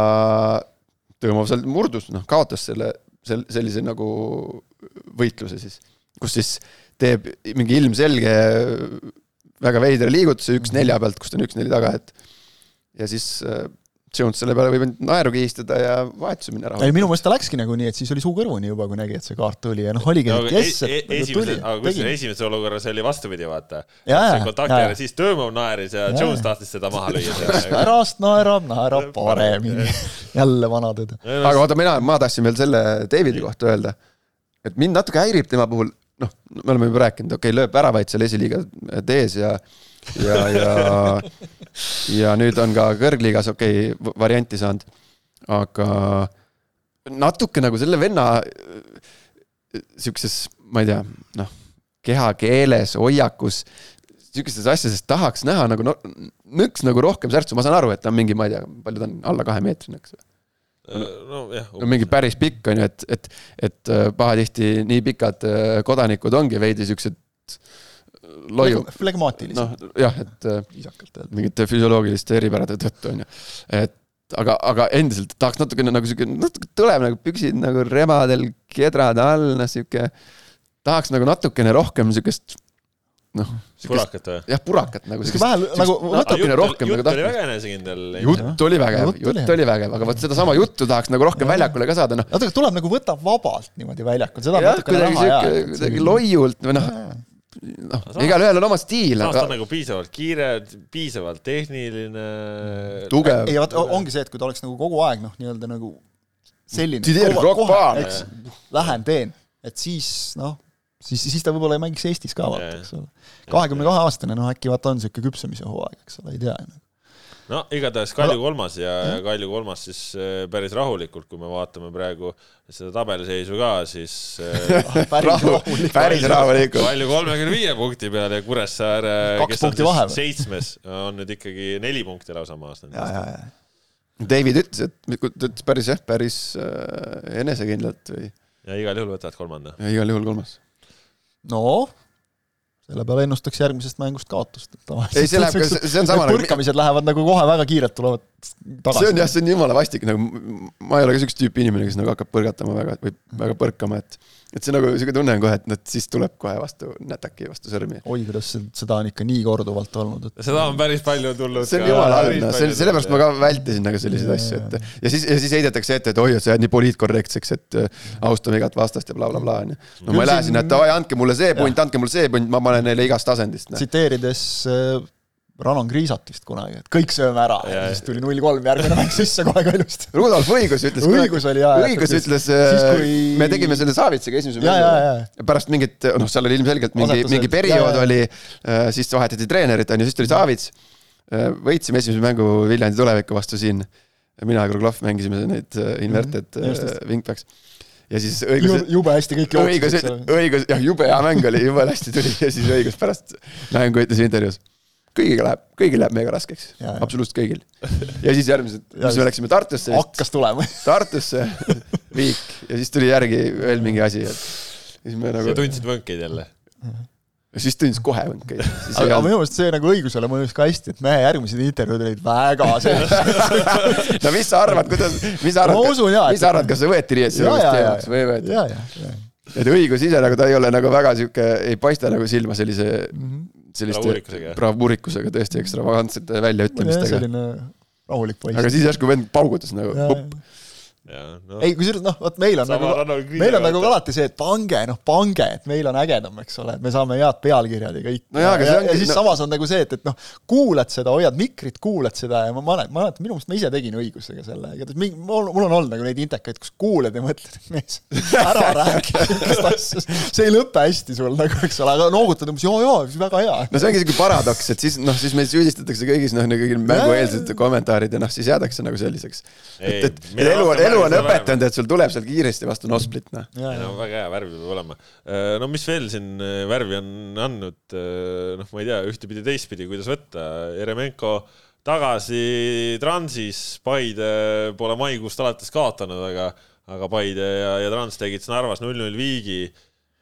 Tõmov seal murdus, noh, kaotas selle, sel-, sellise nagu võitluse siis, kus siis teeb mingi ilmselge väga veidra liigutuse üks nelja pealt, kus ta on üks neli taga, et ja siis äh, Jones selle peale võib end naeru kihistada ja vahetuse minna rahulikult. ei, minu meelest ta läkski nagu nii, et siis oli suu kõrvuni juba, kui nägi, et see kaart tuli ja noh, oligi no, jess, et nagu esimese, aga kusjuures esimeses olukorras oli vastupidi, vaata. see kontakt ja siis Tõõmov naeris ja, ja Jones tahtis seda maha lüüa. pärast naerab, naerab paremini. jälle vana tõde. aga vaata, mina, ma tahtsin veel selle Davidi kohta öelda, et mind natuke häirib tema puhul, noh, me oleme juba rääkinud, okei okay,, lööb väravaid seal esiliiga tees ja ja, ja, ja nüüd on ka kõrgliigas okei okay, varianti saanud. aga natuke nagu selle venna sihukeses, ma ei tea, noh, kehakeeles, hoiakus, sihukestes asjades tahaks näha nagu no, nõks nagu rohkem särtsu, ma saan aru, et ta on mingi, ma ei tea, palju ta on, alla kahemeetrine, eks või nojah. no mingi päris pikk on ju, et, et, et pahatihti nii pikad kodanikud ongi veidi siuksed loiu. flegmaatilised. noh, jah, et viisakalt öelda. mingite füsioloogiliste eripärade tõttu on ju, et aga, aga endiselt tahaks natukene nagu sihuke, natuke tõleb nagu püksid nagu rebadel, kedrad all, noh sihuke. tahaks nagu natukene rohkem sihukest noh. purakat või? jah, purakat nagu. vähe nagu natukene rohkem nagu tahaks. jutt oli väga enesekindel. jutt oli vägev, jutt oli vägev, aga vot sedasama juttu tahaks nagu rohkem väljakule ka saada, noh. natuke tuleb nagu võtab vabalt niimoodi väljakul, seda on natukene näha jaa. kuidagi loiult või noh noh, igalühel on oma stiil. samas ta on nagu piisavalt kiire, piisavalt tehniline. tugev. ei, vaata ongi see, et kui ta oleks nagu kogu aeg noh, nii-öelda nagu selline. Lähen teen, et siis noh, siis, siis ta võib-olla ei mängiks Eestis ka vaata, eks ole. kahekümne kahe aastane, noh äkki vaata on niisugune küpsemise hooaeg, eks ole, ei tea ju no igatahes Kalju kolmas ja, ja Kalju kolmas siis äh, päris rahulikult, kui me vaatame praegu seda tabeliseisu ka, siis äh, päris rahulikult, päris rahulikult. Kalju kolmekümne viie punkti peal ja Kuressaare, kes on siis vahe. seitsmes, on nüüd ikkagi neli punkti lausa maas. David ütles, et ta ütles päris jah, päris äh, enesekindlalt või. ja igal juhul võtavad kolmanda. ja igal juhul kolmas. noh selle peale ennustaks järgmisest mängust kaotust. ei, see läheb see on sama nagu põrkamised lähevad nagu kohe väga kiirelt tulevad tagasi. see on jah, see on jumala vastik, nagu ma ei ole ka siukest tüüpi inimene, kes nagu hakkab põrgatama väga või väga põrkama, et et see nagu siuke tunne on kohe, et noh, siis tuleb kohe vastu nätaki, vastu sõrmi. oi, kuidas seda on ikka nii korduvalt olnud, et. seda on päris palju tulnud. see on jumala halb, noh, see, sellepärast ma ka vältisin nagu selliseid asju, et ja siis, ja siis heidetakse ette, et oi, et sa jääd nii poliitkorrektseks, et äh, austame igat vastast ja blablabla bla, onju. no ma ei lähe sinna, et oi, andke mulle see punt, andke mulle see punt, ma panen neile igast asendist. tsiteerides äh, Ranon Kriisat vist kunagi, et kõik sööme ära ja, ja siis tuli null kolm järgmine mäng sisse kohe ka ilusti. Rudolf Õigus ütles õigus oli jaa. õigus ütles, kui... me tegime selle Savitsiga esimese mängu. pärast mingit, noh, seal oli ilmselgelt mingi, mingi periood ja, ja. oli, äh, siis vahetati treenerit, on ju, siis tuli Savits. Äh, võitsime esimese mängu Viljandi tuleviku vastu siin. mina ja Kruglov mängisime neid äh, inverted mm -hmm. wingbacks ja siis õigus. jube hästi kõik jooksid. õigus, õigus, jah, jube hea mäng oli, jube hästi tuli ja siis õigus pärast mängu ütles intervjuus kõigiga läheb, kõigil läheb mega raskeks, absoluutselt kõigil. ja siis järgmised, siis me läksime Tartusse. hakkas tulema Tartusse viik ja siis tuli järgi veel mingi asi, et siis me nagu. sa tundsid võnkeid jälle? ja siis tundis kohe võnkeid. aga, aga minu meelest see nagu õigusele mõjus ka hästi, et mehe järgmised intervjuud olid väga sellised no mis sa arvad, kuidas, mis sa arvad, mis sa arvad, kas see võeti riietuse teemaks või ei võetud? et õigus ise nagu ta ei ole nagu väga sihuke, ei paista nagu silma sellise mm -hmm selliste bravuurikusega, tõesti ekstravagantsete väljaütlemistega. selline rahulik poiss. aga siis järsku vend paugutas nagu, No. ei, kusjuures noh, vot meil on Sama nagu, meil on nagu alati see, et pange, noh, pange, et meil on ägedam, eks ole, et me saame head pealkirjad ja kõik no. ja, ja, ja siis no... samas on nagu see, et, et noh, kuulad seda, hoiad mikrit, kuulad seda ja ma mäletan, ma mäletan, minu meelest ma ise tegin õigusega selle, igatahes mingi, mul on olnud nagu neid intekaid, kus kuulad ja mõtled, et mees, ära räägi sihukest asja, see ei lõpe hästi sul nagu, eks ole, aga noogutad umbes jaa, väga hea. no see ongi siuke paradoks, et siis noh, siis meid süüdistatakse kõigis noh, nagu mängueelsed kommentaarid ja noh, siis jäädakse nagu selliseks. et, et elu on, elu elu on õpetanud, et sul tuleb sealt kiiresti vastu Nosplit, noh. no väga hea, värvi peab olema. Äh, no mis veel siin äh, värvi on andnud, äh, noh, ma ei tea, ühtepidi, teistpidi, kuidas võtta, Jeremenko tagasi Transis, Paide pole maikuust alates kaotanud, aga, aga Paide ja, ja Trans tegid Narvas null-null viigi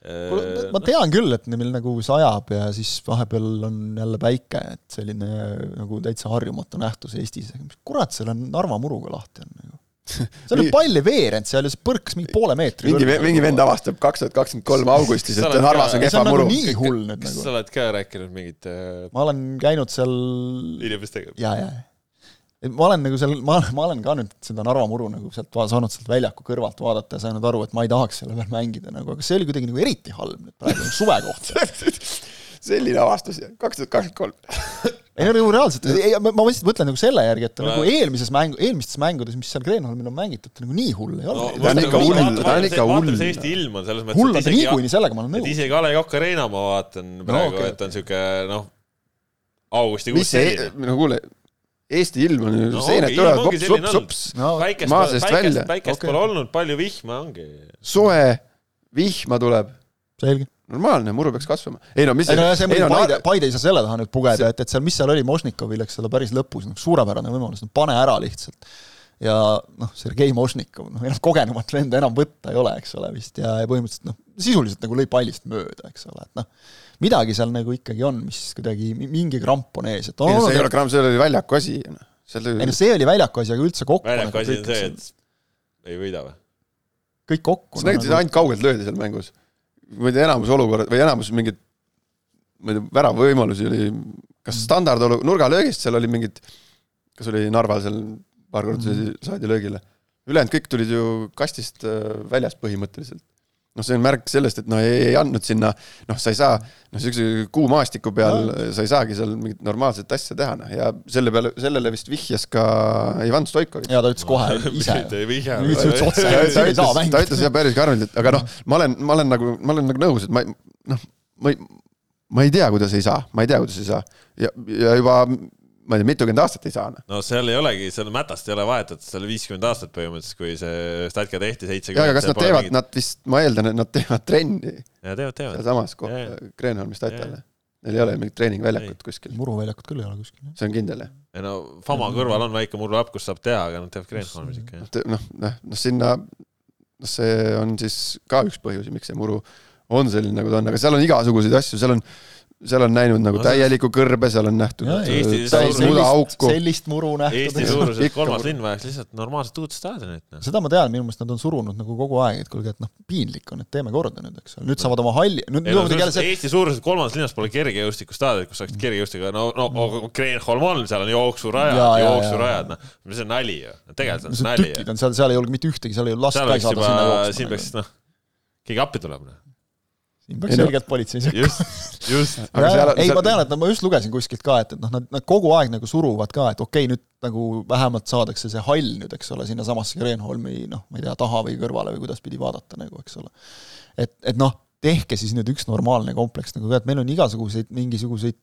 Äh, ma tean küll, et meil nagu sajab ja siis vahepeal on jälle päike, et selline nagu täitsa harjumatu nähtus Eestis. mis kurat seal on Narva muruga lahti on nagu? See on palli veerend seal ja see põrkas mingi poole meetri mingi, mingi vend avastab kaks tuhat kakskümmend kolm augustis, et Narvas on kehva nagu muru. nii hull nüüd nagu. kas sa oled ka rääkinud mingit äh... ma olen käinud seal inimestega? jaa, jaa ma olen nagu seal, ma, ma olen ka nüüd seda Narva muru nagu sealt saanud sealt väljaku kõrvalt vaadata ja saanud aru, et ma ei tahaks selle peal mängida nagu, aga see oli kuidagi nagu eriti halb nüüd praegu nagu suve kohta selline avastus, kaks tuhat kakskümmend kolm. ei no nagu reaalselt, ma, ma lihtsalt mõtlen nagu selle järgi, et nagu eelmises mängu, eelmistes mängudes, mis seal Kreenholmil on mängitud, nagu nii hull ei ole no,. ta on ikka hull, ta on ikka hull. Eesti ilm on selles mõttes. hull on ta niikuinii, sellega ma olen nõus. isegi A Le Coq Arena ma vaatan praegu no,, okay. et on siuke noh, augustikuus selline. no kuule, Eesti ilm on ju no, seened tulevad vops, vops, vops no, maa seest välja. päikest pole olnud, palju vihma ongi. soe, vihma tuleb. selge. Normaalne, muru peaks kasvama. ei no mis ei no see muidugi Paide, Paide ei saa selle taha nüüd pugeda see..., et, et seal, mis seal oli, Mošnikovil, eks ole, päris lõpus, noh, suurepärane võimalus, no pane ära lihtsalt. ja noh, Sergei Mošnikov, noh, enam kogenumat venda enam võtta ei ole, eks ole, vist, ja, ja põhimõtteliselt noh, sisuliselt nagu lõi pallist mööda, eks ole, et noh midagi seal nagu ikkagi on, mis kuidagi, mingi kramp on ees, et ei no see ei ole kramp, see oli väljaku asi. Noh. ei no see oli väljaku asi, aga üldse kokku. väljaku nagu asi on see, et ei võida või? kõik kokku. sa nägid, et ainult kaugelt löödi seal mängus. Ma ei tea, enamus olukorrad või enamus mingid, ma ei tea, väravavõimalusi oli kas standardolu-, nurgalöögist seal oli mingid, kas oli Narval seal paar korda mm -hmm. saadi löögile. ülejäänud kõik tulid ju kastist äh, väljast põhimõtteliselt noh, see on märk sellest, et noh, ei, ei andnud sinna, noh, sa ei saa, noh, niisuguse kuumaastiku peal no. sa ei saagi seal mingit normaalset asja teha, noh, ja selle peale, sellele vist vihjas ka Ivan Stoikovitš. jaa, ta ütles kohe ise. ta ütles jah päris karmilt, et aga noh, ma olen, ma olen nagu, ma olen nagu nõus, et ma noh, ma ei, ma ei tea, kuidas ei saa, ma ei tea, kuidas ei saa. ja, ja juba ma ei tea, mitukümmend aastat ei saa. Noh. no seal ei olegi, seal Mätast ei ole vahetatud, seal viiskümmend aastat põhimõtteliselt, kui see Statka tehti seitsekümmend. aga kas nad teevad mingit..., nad vist, ma eeldan, et nad teevad trenni. jaa, teevad, teevad. sealsamas Kreenholmi Statale. Neil ei ole mingit treeningväljakut kuskil. muruväljakut küll ei ole kuskil. see on kindel, jah? ei no Fama kõrval on väike murulapp, kus saab teha, aga nad teevad Kreenholmis ikka, jah. noh, noh, noh sinna, noh see on siis ka üks põhjusi, miks see muru on selline, nagu ta on, aga seal on igasuguseid asju, seal on seal on näinud nagu täielikku kõrbe, seal on nähtud ja, äh, täis mudaauku. sellist muru nähtud. Eesti suuruselt kolmas linn vajaks lihtsalt normaalset uut staadionit. No. seda ma tean, minu meelest nad on surunud nagu kogu aeg, et kuulge, et noh, piinlik on, et teeme korda nüüd, eks ole, nüüd saavad oma halli, nüüd ei, no, jälle see Eesti suuruses kolmandas linnas pole kergejõustikustaadionit, kus saaks kergejõustiga, no, no mm. Kreenholm on, seal on jooksurajad, jooksurajad, noh, see on nali ju, tegelikult on see nali. tükid on seal, seal ei olnud mitte ühtegi, seal ei olnud last ka ei saada sinna jooksma. siin peaks, noh, keegi appi tuleb, noh siin peaks selgelt politsei sekkuma. just, just. ei, ma tean, et no ma just lugesin kuskilt ka, et, et noh, nad, nad kogu aeg nagu suruvad ka, et okei okay,, nüüd nagu vähemalt saadakse see hall nüüd, eks ole, sinnasamasse Kreenholmi noh, ma ei tea, taha või kõrvale või kuidaspidi vaadata nagu, eks ole. et, et noh, tehke siis nüüd üks normaalne kompleks nagu ka, et meil on igasuguseid mingisuguseid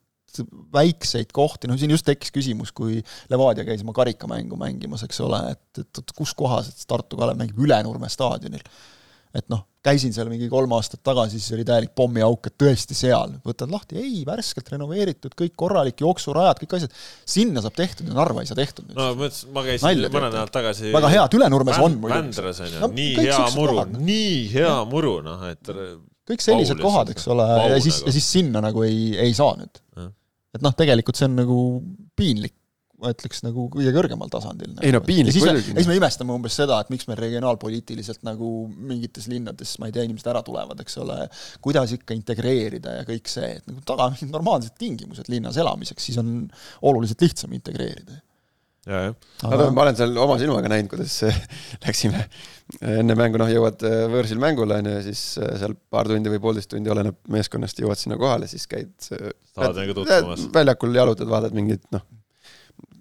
väikseid kohti, noh siin just tekkis küsimus, kui Levadia käis oma karikamängu mängimas, eks ole, et, et, et kus kohas, et Tartu Kalev mängib Ülenurme staadionil et noh, käisin seal mingi kolm aastat tagasi, siis oli täielik pommiauk, et tõesti seal, võtad lahti, ei, värskelt renoveeritud, kõik korralik, jooksurajad, kõik asjad, sinna saab tehtud ja Narva ei saa tehtud. no ma mõtlesin, ma käisin mõned nädalad tagasi väga hea, et Ülenurmes on muidugi. Vändras on ju. No,, nii hea muru, nii hea muru, noh, et kõik sellised paulis, kohad, eks ole, ja siis, ja siis sinna nagu ei, ei saa nüüd. et noh, tegelikult see on nagu piinlik ma ütleks nagu kõige kõrgemal tasandil. ei no piinlik muidugi. ja siis me imestame umbes seda, et miks meil regionaalpoliitiliselt nagu mingites linnades, ma ei tea, inimesed ära tulevad, eks ole, kuidas ikka integreerida ja kõik see, et nagu taga mingid normaalsed tingimused linnas elamiseks, siis on oluliselt lihtsam integreerida ja, jah. aga ma olen seal oma silmaga näinud, kuidas läksime enne mängu, noh, jõuad äh, võõrsil mängule, on ju, ja siis äh, seal paar tundi või poolteist tundi, oleneb meeskonnast, jõuad sinna kohale, siis käid väljakul jalutad, vaatad mingit, noh,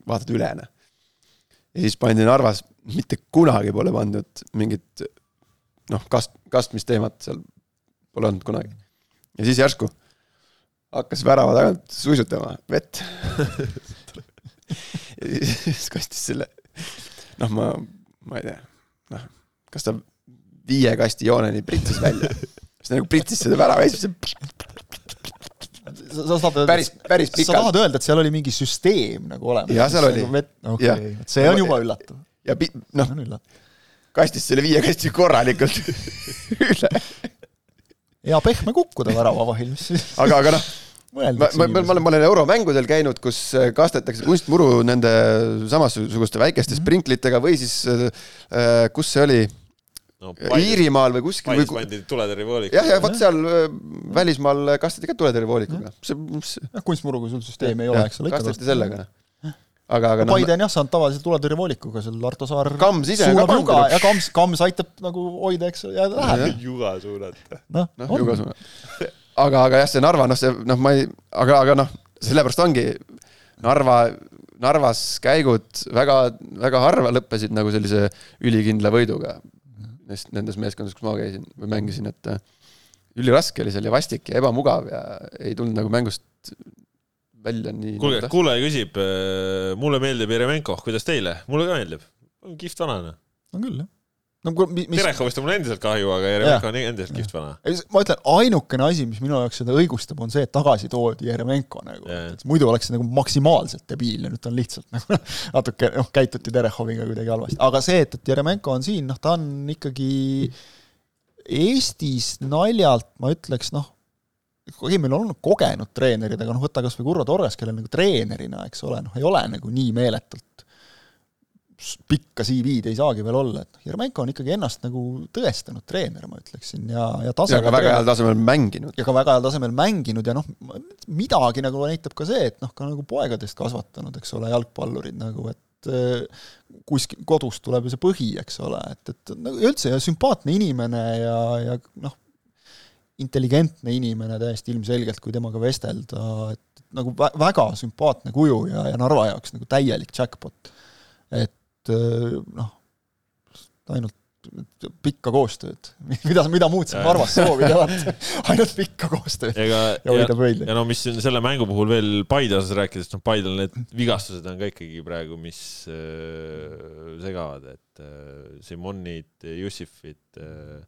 vaatad üle, noh. ja siis pandi Narvas, mitte kunagi pole pandud mingit noh, kast-, kastmisteemat seal pole olnud kunagi. ja siis järsku hakkas värava tagant suisutama vett ja siis kastis selle, noh, ma, ma ei tea, noh, kas ta viie kasti jooneni pritsis välja. siis ta nagu pritsis seda värava ja siis sa, sa tahad päris, päris pikalt. sa tahad öelda, et seal oli mingi süsteem nagu olemas? jah, seal oli. okei okay., et see on juba üllatav. ja pi-, noh, kastis selle viie kasti korralikult üle. hea pehme kukkuda väravavahil, mis siis aga, aga noh, ma, ma, ma, ma olen, ma olen euromängudel käinud, kus kastetakse kunstmuru nende samasuguste väikeste mm -hmm. sprinklitega või siis äh, kus see oli no,? Iirimaal või kuskil. Paides pandi tuletõrjevoolikuga. jah, ja vot seal äh, välismaal kasteti ka tuletõrjevoolikuga. see, see. jah, kunstmuruga sul süsteemi ei ole, eks ole. kasteti sellega aga, aga no, Paide on jah saanud tavaliselt tuletõrjevoolikuga, seal Arto Saar Kams ise ka pannud. ja Kams, Kams aitab nagu hoida, eks, ja läheb. juga suunata. noh, noh, juga suunata. aga, aga jah, see Narva, noh, see, noh, ma ei, aga, aga noh, sellepärast ongi Narva, Narvas käigud väga, väga harva lõppesid nagu sellise ülikindla võiduga. Nendes meeskondades, kus ma käisin või mängisin, et äh, üliraske oli seal ja vastik ja ebamugav ja ei tulnud nagu mängust välja nii. kuulge, kuulaja küsib, äh, mulle meeldib Jeremenko, kuidas teile? mulle ka meeldib. kihvt vanane. on küll, jah no mis Terehovist on mul endiselt kahju, aga Jeremenko on endiselt kihvt vana. ma ütlen, ainukene asi, mis minu jaoks seda õigustab, on see, et tagasi toodi Jeremenko nagu, et muidu oleks see nagu maksimaalselt debiilne, nüüd on lihtsalt nagu natuke noh, käituti Terehoviga kuidagi halvasti, aga see, et, et Jeremenko on siin, noh, ta on ikkagi Eestis naljalt, ma ütleks, noh, okei, meil on olnud kogenud treenerid, aga noh, võta kas või Urvo Torres, kellel nagu treenerina, eks ole, noh, ei ole nagu nii meeletult pikka CV-d ei saagi veel olla, et noh, Jeremenko on ikkagi ennast nagu tõestanud treener, ma ütleksin, ja, ja tase ja ka väga heal tasemel mänginud. ja ka väga heal tasemel mänginud ja noh, midagi nagu näitab ka see, et noh, ka nagu poegadest kasvatanud, eks ole, jalgpallurid nagu, et äh, kuskil kodus tuleb ju see põhi, eks ole, et, et nagu üldse ja sümpaatne inimene ja, ja noh, intelligentne inimene täiesti ilmselgelt, kui temaga vestelda, et nagu vä väga sümpaatne kuju ja, ja Narva jaoks nagu täielik jackpot. et äh, noh, ainult pikka koostööd, mida, mida muud sa Narvas soovid alati, ainult pikka koostööd Ega, ja hoida pöidli. ja no mis selle mängu puhul veel Paide osas rääkides, noh Paidel need vigastused on ka ikkagi praegu, mis äh, segavad, et äh, Simonid, Jussifid äh,,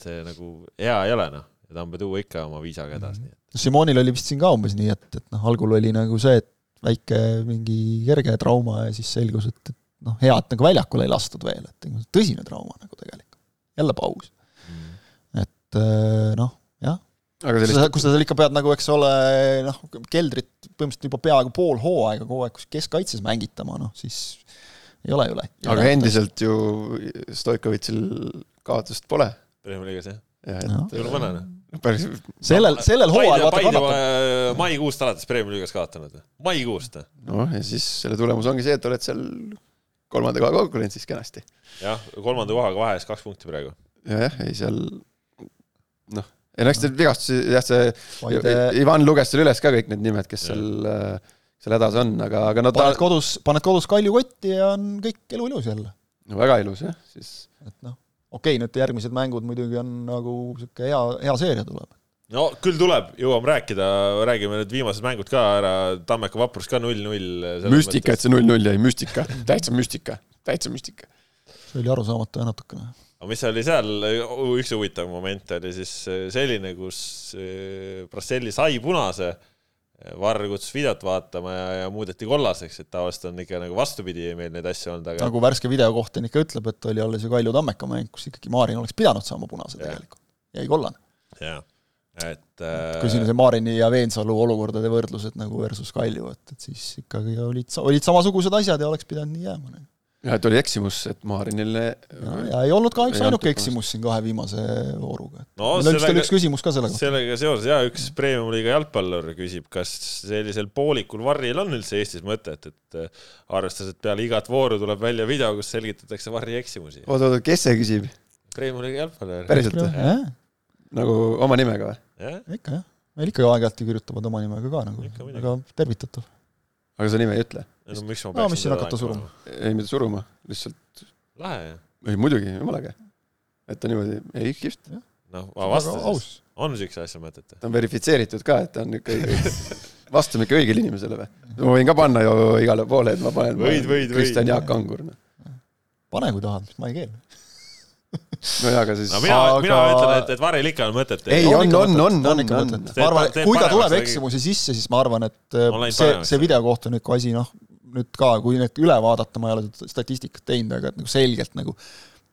see nagu hea ei ole, noh ja Tambe tuua ikka oma viisaga edasi, nii et. Simonil oli vist siin ka umbes nii, et, et noh, algul oli nagu see, et väike mingi kerge trauma ja siis selgus, et, et noh, hea, et nagu väljakule ei lastud veel, et tõsine trauma nagu tegelikult. jälle paus mm.. et äh, noh, jah. aga sellist... kus sa seal ikka pead nagu, eks ole, noh, keldrit põhimõtteliselt juba peaaegu pool hooaega kogu aeg keskkaitses mängitama, noh siis ei ole ju läti. aga endiselt ju Stoikovitšil kaotust pole. Premier League'is jah? jah, et jõuluvanane päris sellel, sellel hooajal vaata kannatab. maikuust alates Premiumi liigas kaotanud, maikuust. noh, ja siis selle tulemus ongi see, et oled seal kolmanda koha konkurentsis kenasti. jah, kolmanda kohaga vahes kaks punkti praegu. ja, jah, ei seal noh, ei no eks need vigastusi, jah, see Vaide... Ivan luges seal üles ka kõik need nimed, kes ja. seal, äh, seal hädas on, aga, aga no ta paned kodus, paned kodus Kalju kotti ja on kõik elu ilus jälle. no väga ilus jah, siis et noh okei okay,, nüüd järgmised mängud muidugi on nagu niisugune hea, hea seeria tuleb. No küll tuleb, jõuame rääkida, räägime need viimased mängud ka ära, Tammeka Vaprus ka null-null. müstika, et see null-null jäi, müstika, täitsa müstika, täitsa müstika. see oli arusaamatu jah natukene. aga mis oli seal, üks huvitav moment oli siis selline, kus eh, Brasselli sai punase Varr kutsus videot vaatama ja, ja muudeti kollaseks, et tavaliselt on ikka nagu vastupidi meil neid asju olnud, aga nagu värske videokohtunik ütleb, et oli alles ju Kalju Tammeka mäng, kus ikkagi Maarin oleks pidanud saama punase tegelikult, jäi kollane. jah, et äh... kui siin see Maarini ja Veensalu olukordade võrdlused nagu versus Kalju, et, et siis ikkagi olid, olid samasugused asjad ja oleks pidanud nii jääma jah, et oli eksimus, et Maarinile ja, ja ei olnud kahjuks ainuke eksimus siin kahe viimase vooruga. no sellega, oli üks küsimus ka selle kohta. sellega seoses jaa, üks Premium-liiga jalgpallur küsib, kas sellisel poolikul varril on üldse Eestis mõtet, et äh, arvestades, et peale igat vooru tuleb välja video, kus selgitatakse varri eksimusi. oota, oota, kes see küsib? Premium-liiga jalgpallur. päriselt või? nagu oma nimega või? Ikka jah, meil ikka aeg-ajalt ju kirjutavad oma nimega ka nagu, väga tervitatav. aga sa nime ei ütle? no miks ma peaksin no, mis siin hakata suruma? ei, mitte suruma, lihtsalt lahe ju. ei muidugi, jumala äge. et ta niimoodi, ei kihvt. noh, ma vastasin, on siukse asja mõtet? ta on verifitseeritud ka, et ta on ikka õige vastame ikka õigele inimesele või? ma võin ka panna ju igale poole, et ma panen võid, võid, Kristjan Jaak Angur no.. pane, kui tahad, ma ei keeldu nojah, aga siis no mina aga..., mina ütlen, et, et varil ikka on mõtet. ei, on, on, on, on, on. ma arvan, et kui ta tuleb eksimusi sisse, siis ma arvan, et see, see videokohtuniku asi, noh, nüüd ka, kui need üle vaadata, ma ei ole seda statistikat teinud, aga et nagu selgelt nagu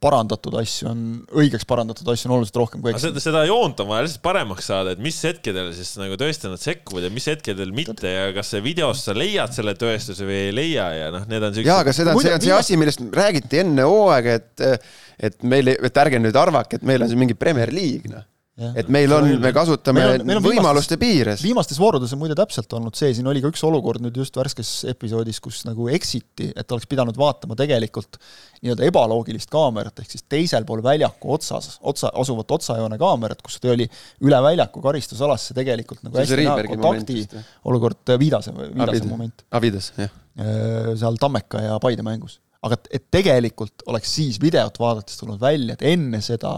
parandatud asju on, õigeks parandatud asju on oluliselt rohkem kui seda, seda joont on vaja lihtsalt paremaks saada, et mis hetkedel siis nagu tõesti nad sekkuvad ja mis hetkedel mitte ja kas see videos sa leiad selle tõestuse või ei leia ja noh, need on siuksed. jaa, aga seda, see on see asi, millest räägiti enne hooaega, et, et meil, et ärge nüüd arvake, et meil on siin mingi Premier League, noh et meil on, me kasutame meil on, meil on võimaluste piires. viimastes voorudes on muide täpselt olnud see, siin oli ka üks olukord nüüd just värskes episoodis, kus nagu eksiti, et oleks pidanud vaatama tegelikult nii-öelda ebaloogilist kaamerat, ehk siis teisel pool väljaku otsas, otsa, asuvat otsajoone kaamerat, kus ta oli üle väljaku karistusalasse tegelikult nagu hästi näha kontakti olukord, äh, Viidase, Viidase Avid, moment. Avidas, jah. Äh, seal Tammeka ja Paide mängus. aga et, et tegelikult oleks siis videot vaadates tulnud välja, et enne seda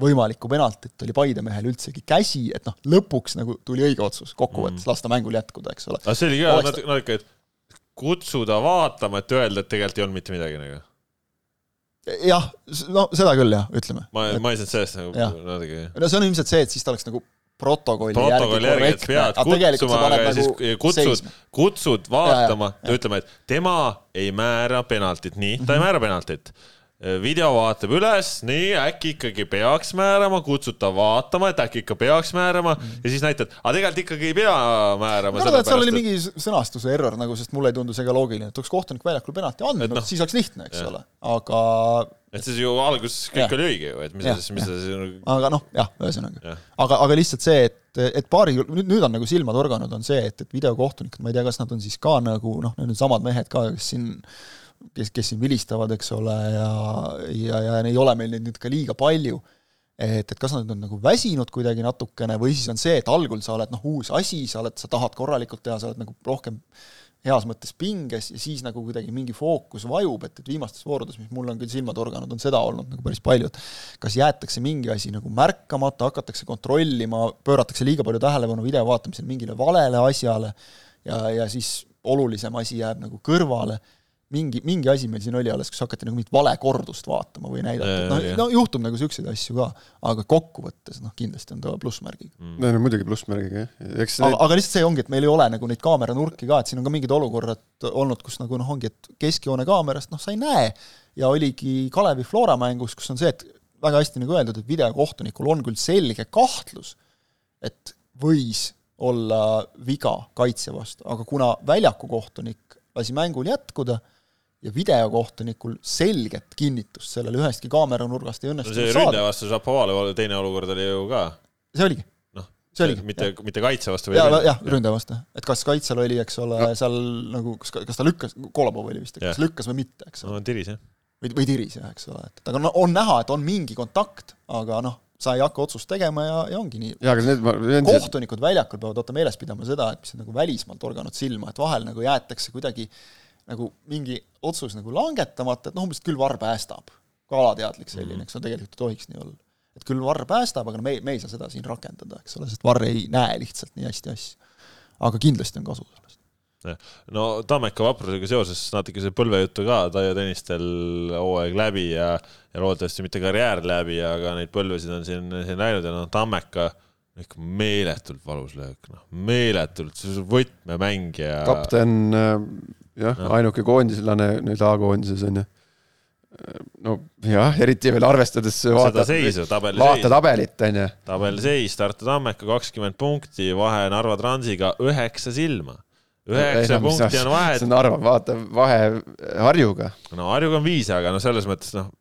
võimalikku penaltit oli Paide mehel üldsegi käsi, et noh, lõpuks nagu tuli õige otsus kokkuvõttes mm., lasta mängul jätkuda, eks ole. aga see oli ka Oleks... natuke, natuke, et kutsuda vaatama, et öelda, et tegelikult ei olnud mitte midagi nagu. jah, no seda küll jah, ütleme. ma, ma ei saanud sellest nagu natuke. no see on ilmselt see, et siis ta oleks nagu protokolli, protokolli järgi, järgi, pead kutsuma, aga nagu siis kutsud, kutsud vaatama, ütleme, et tema ei määra penaltit, nii, ta ei mhm. määra penaltit video vaatab üles, nii äkki ikkagi peaks määrama, kutsud ta vaatama, et äkki ikka peaks määrama mm. ja siis näitad, aga tegelikult ikkagi ei pea määrama. ma arvan, et seal oli mingi sõnastuse error nagu, sest mulle ei tundu see ka loogiline, et oleks kohtunik väljakul penalti andnud, no, siis oleks lihtne, eks ja. ole, aga. et siis ju alguses kõik ja. oli õige ju, et mis sa siis, mis sa siis. Nagu- aga noh, jah, ühesõnaga, aga, aga lihtsalt see, et, et paari, nüüd, on nagu silma torganud, on see, et, et videokohtunikud, ma ei tea, kas nad on siis ka nagu noh, need samad mehed ka, kes siin kes, kes siin vilistavad, eks ole, ja, ja, ja ei ole meil neid nüüd ka liiga palju, et, et kas nad on nagu väsinud kuidagi natukene või siis on see, et algul sa oled noh, uus asi, sa oled, sa tahad korralikult teha, sa oled nagu rohkem heas mõttes pinges ja siis nagu kuidagi mingi fookus vajub, et, et viimastes voorudes, mis mul on küll silma torganud, on seda olnud nagu päris palju, et kas jäetakse mingi asi nagu märkamata, hakatakse kontrollima, pööratakse liiga palju tähelepanu video vaatamisel mingile valele asjale ja, ja siis olulisem asi jääb nagu kõrvale mingi, mingi asi meil siin oli alles, kus hakati nagu mingit valekordust vaatama või näidata, noh, no juhtub nagu niisuguseid asju ka, aga kokkuvõttes noh, kindlasti on ta plussmärgiga. Mm.. no muidugi plussmärgiga, jah. eks aga, aga lihtsalt see ongi, et meil ei ole nagu neid kaameranurki ka, et siin on ka mingid olukorrad olnud, kus nagu noh, ongi, et keskjoone kaamerast noh, sa ei näe. Ja oligi Kalevi Flora mängus, kus on see, et väga hästi nagu öeldud, et videokohtunikul on küll selge kahtlus, et võis olla viga kaitse vastu, aga kuna väljaku kohtunik lasi mängul jätkuda ja videokohtunikul selget kinnitust sellele ühestki kaameranurgast ei õnnestunud no see ründaja vastu Šapovale teine olukord oli ju ka. see oligi. noh, see oligi. mitte, mitte kaitse vastu või ja, jah, ründaja vastu. et kas kaitsel oli, eks ole no., seal nagu, kas, kas ta lükkas, Kolobov oli vist, kas lükkas või mitte, eks ole. no tiris, jah. või, või tiris, jah, eks ole, et aga no on näha, et on mingi kontakt, aga noh, sa ei hakka otsust tegema ja, ja ongi nii. kohtunikud väljakul peavad vaata meeles pidama seda, et mis on nagu välismaalt torganud silma, et vahel nagu jäetakse kuidagi nagu mingi otsus nagu langetamata, et noh, umbes küll varr päästab. ka alateadlik selline, mhm. eks ole, tegelikult ei tohiks nii olla. et küll varr päästab, aga no me, me ei saa seda siin rakendada, eks ole, sest varr ei näe lihtsalt nii hästi asju. aga kindlasti on kasu sellest. no Tammeka vaprusega seoses natuke see põlvejuttu ka, Taio Tõnistel hooaeg läbi ja, ja loodetavasti mitte karjäär läbi, aga neid põlvesid on siin, siin läinud ja noh, Tammeka ikka meeletult valus löök, noh, meeletult, võtmemängija. kapten jah ja., ainuke koondislane nüüd A-koondises on ju. no jah, eriti veel arvestades vaata, seisu, tabeli vaata tabelit, on ju. tabeli seis, Tartu Tammeka kakskümmend punkti, vahe Narva Transiga üheksa silma. üheksa punkti on vahet. see on Narva, vaata vahe Harjuga. no Harjuga on viis, aga no selles mõttes noh.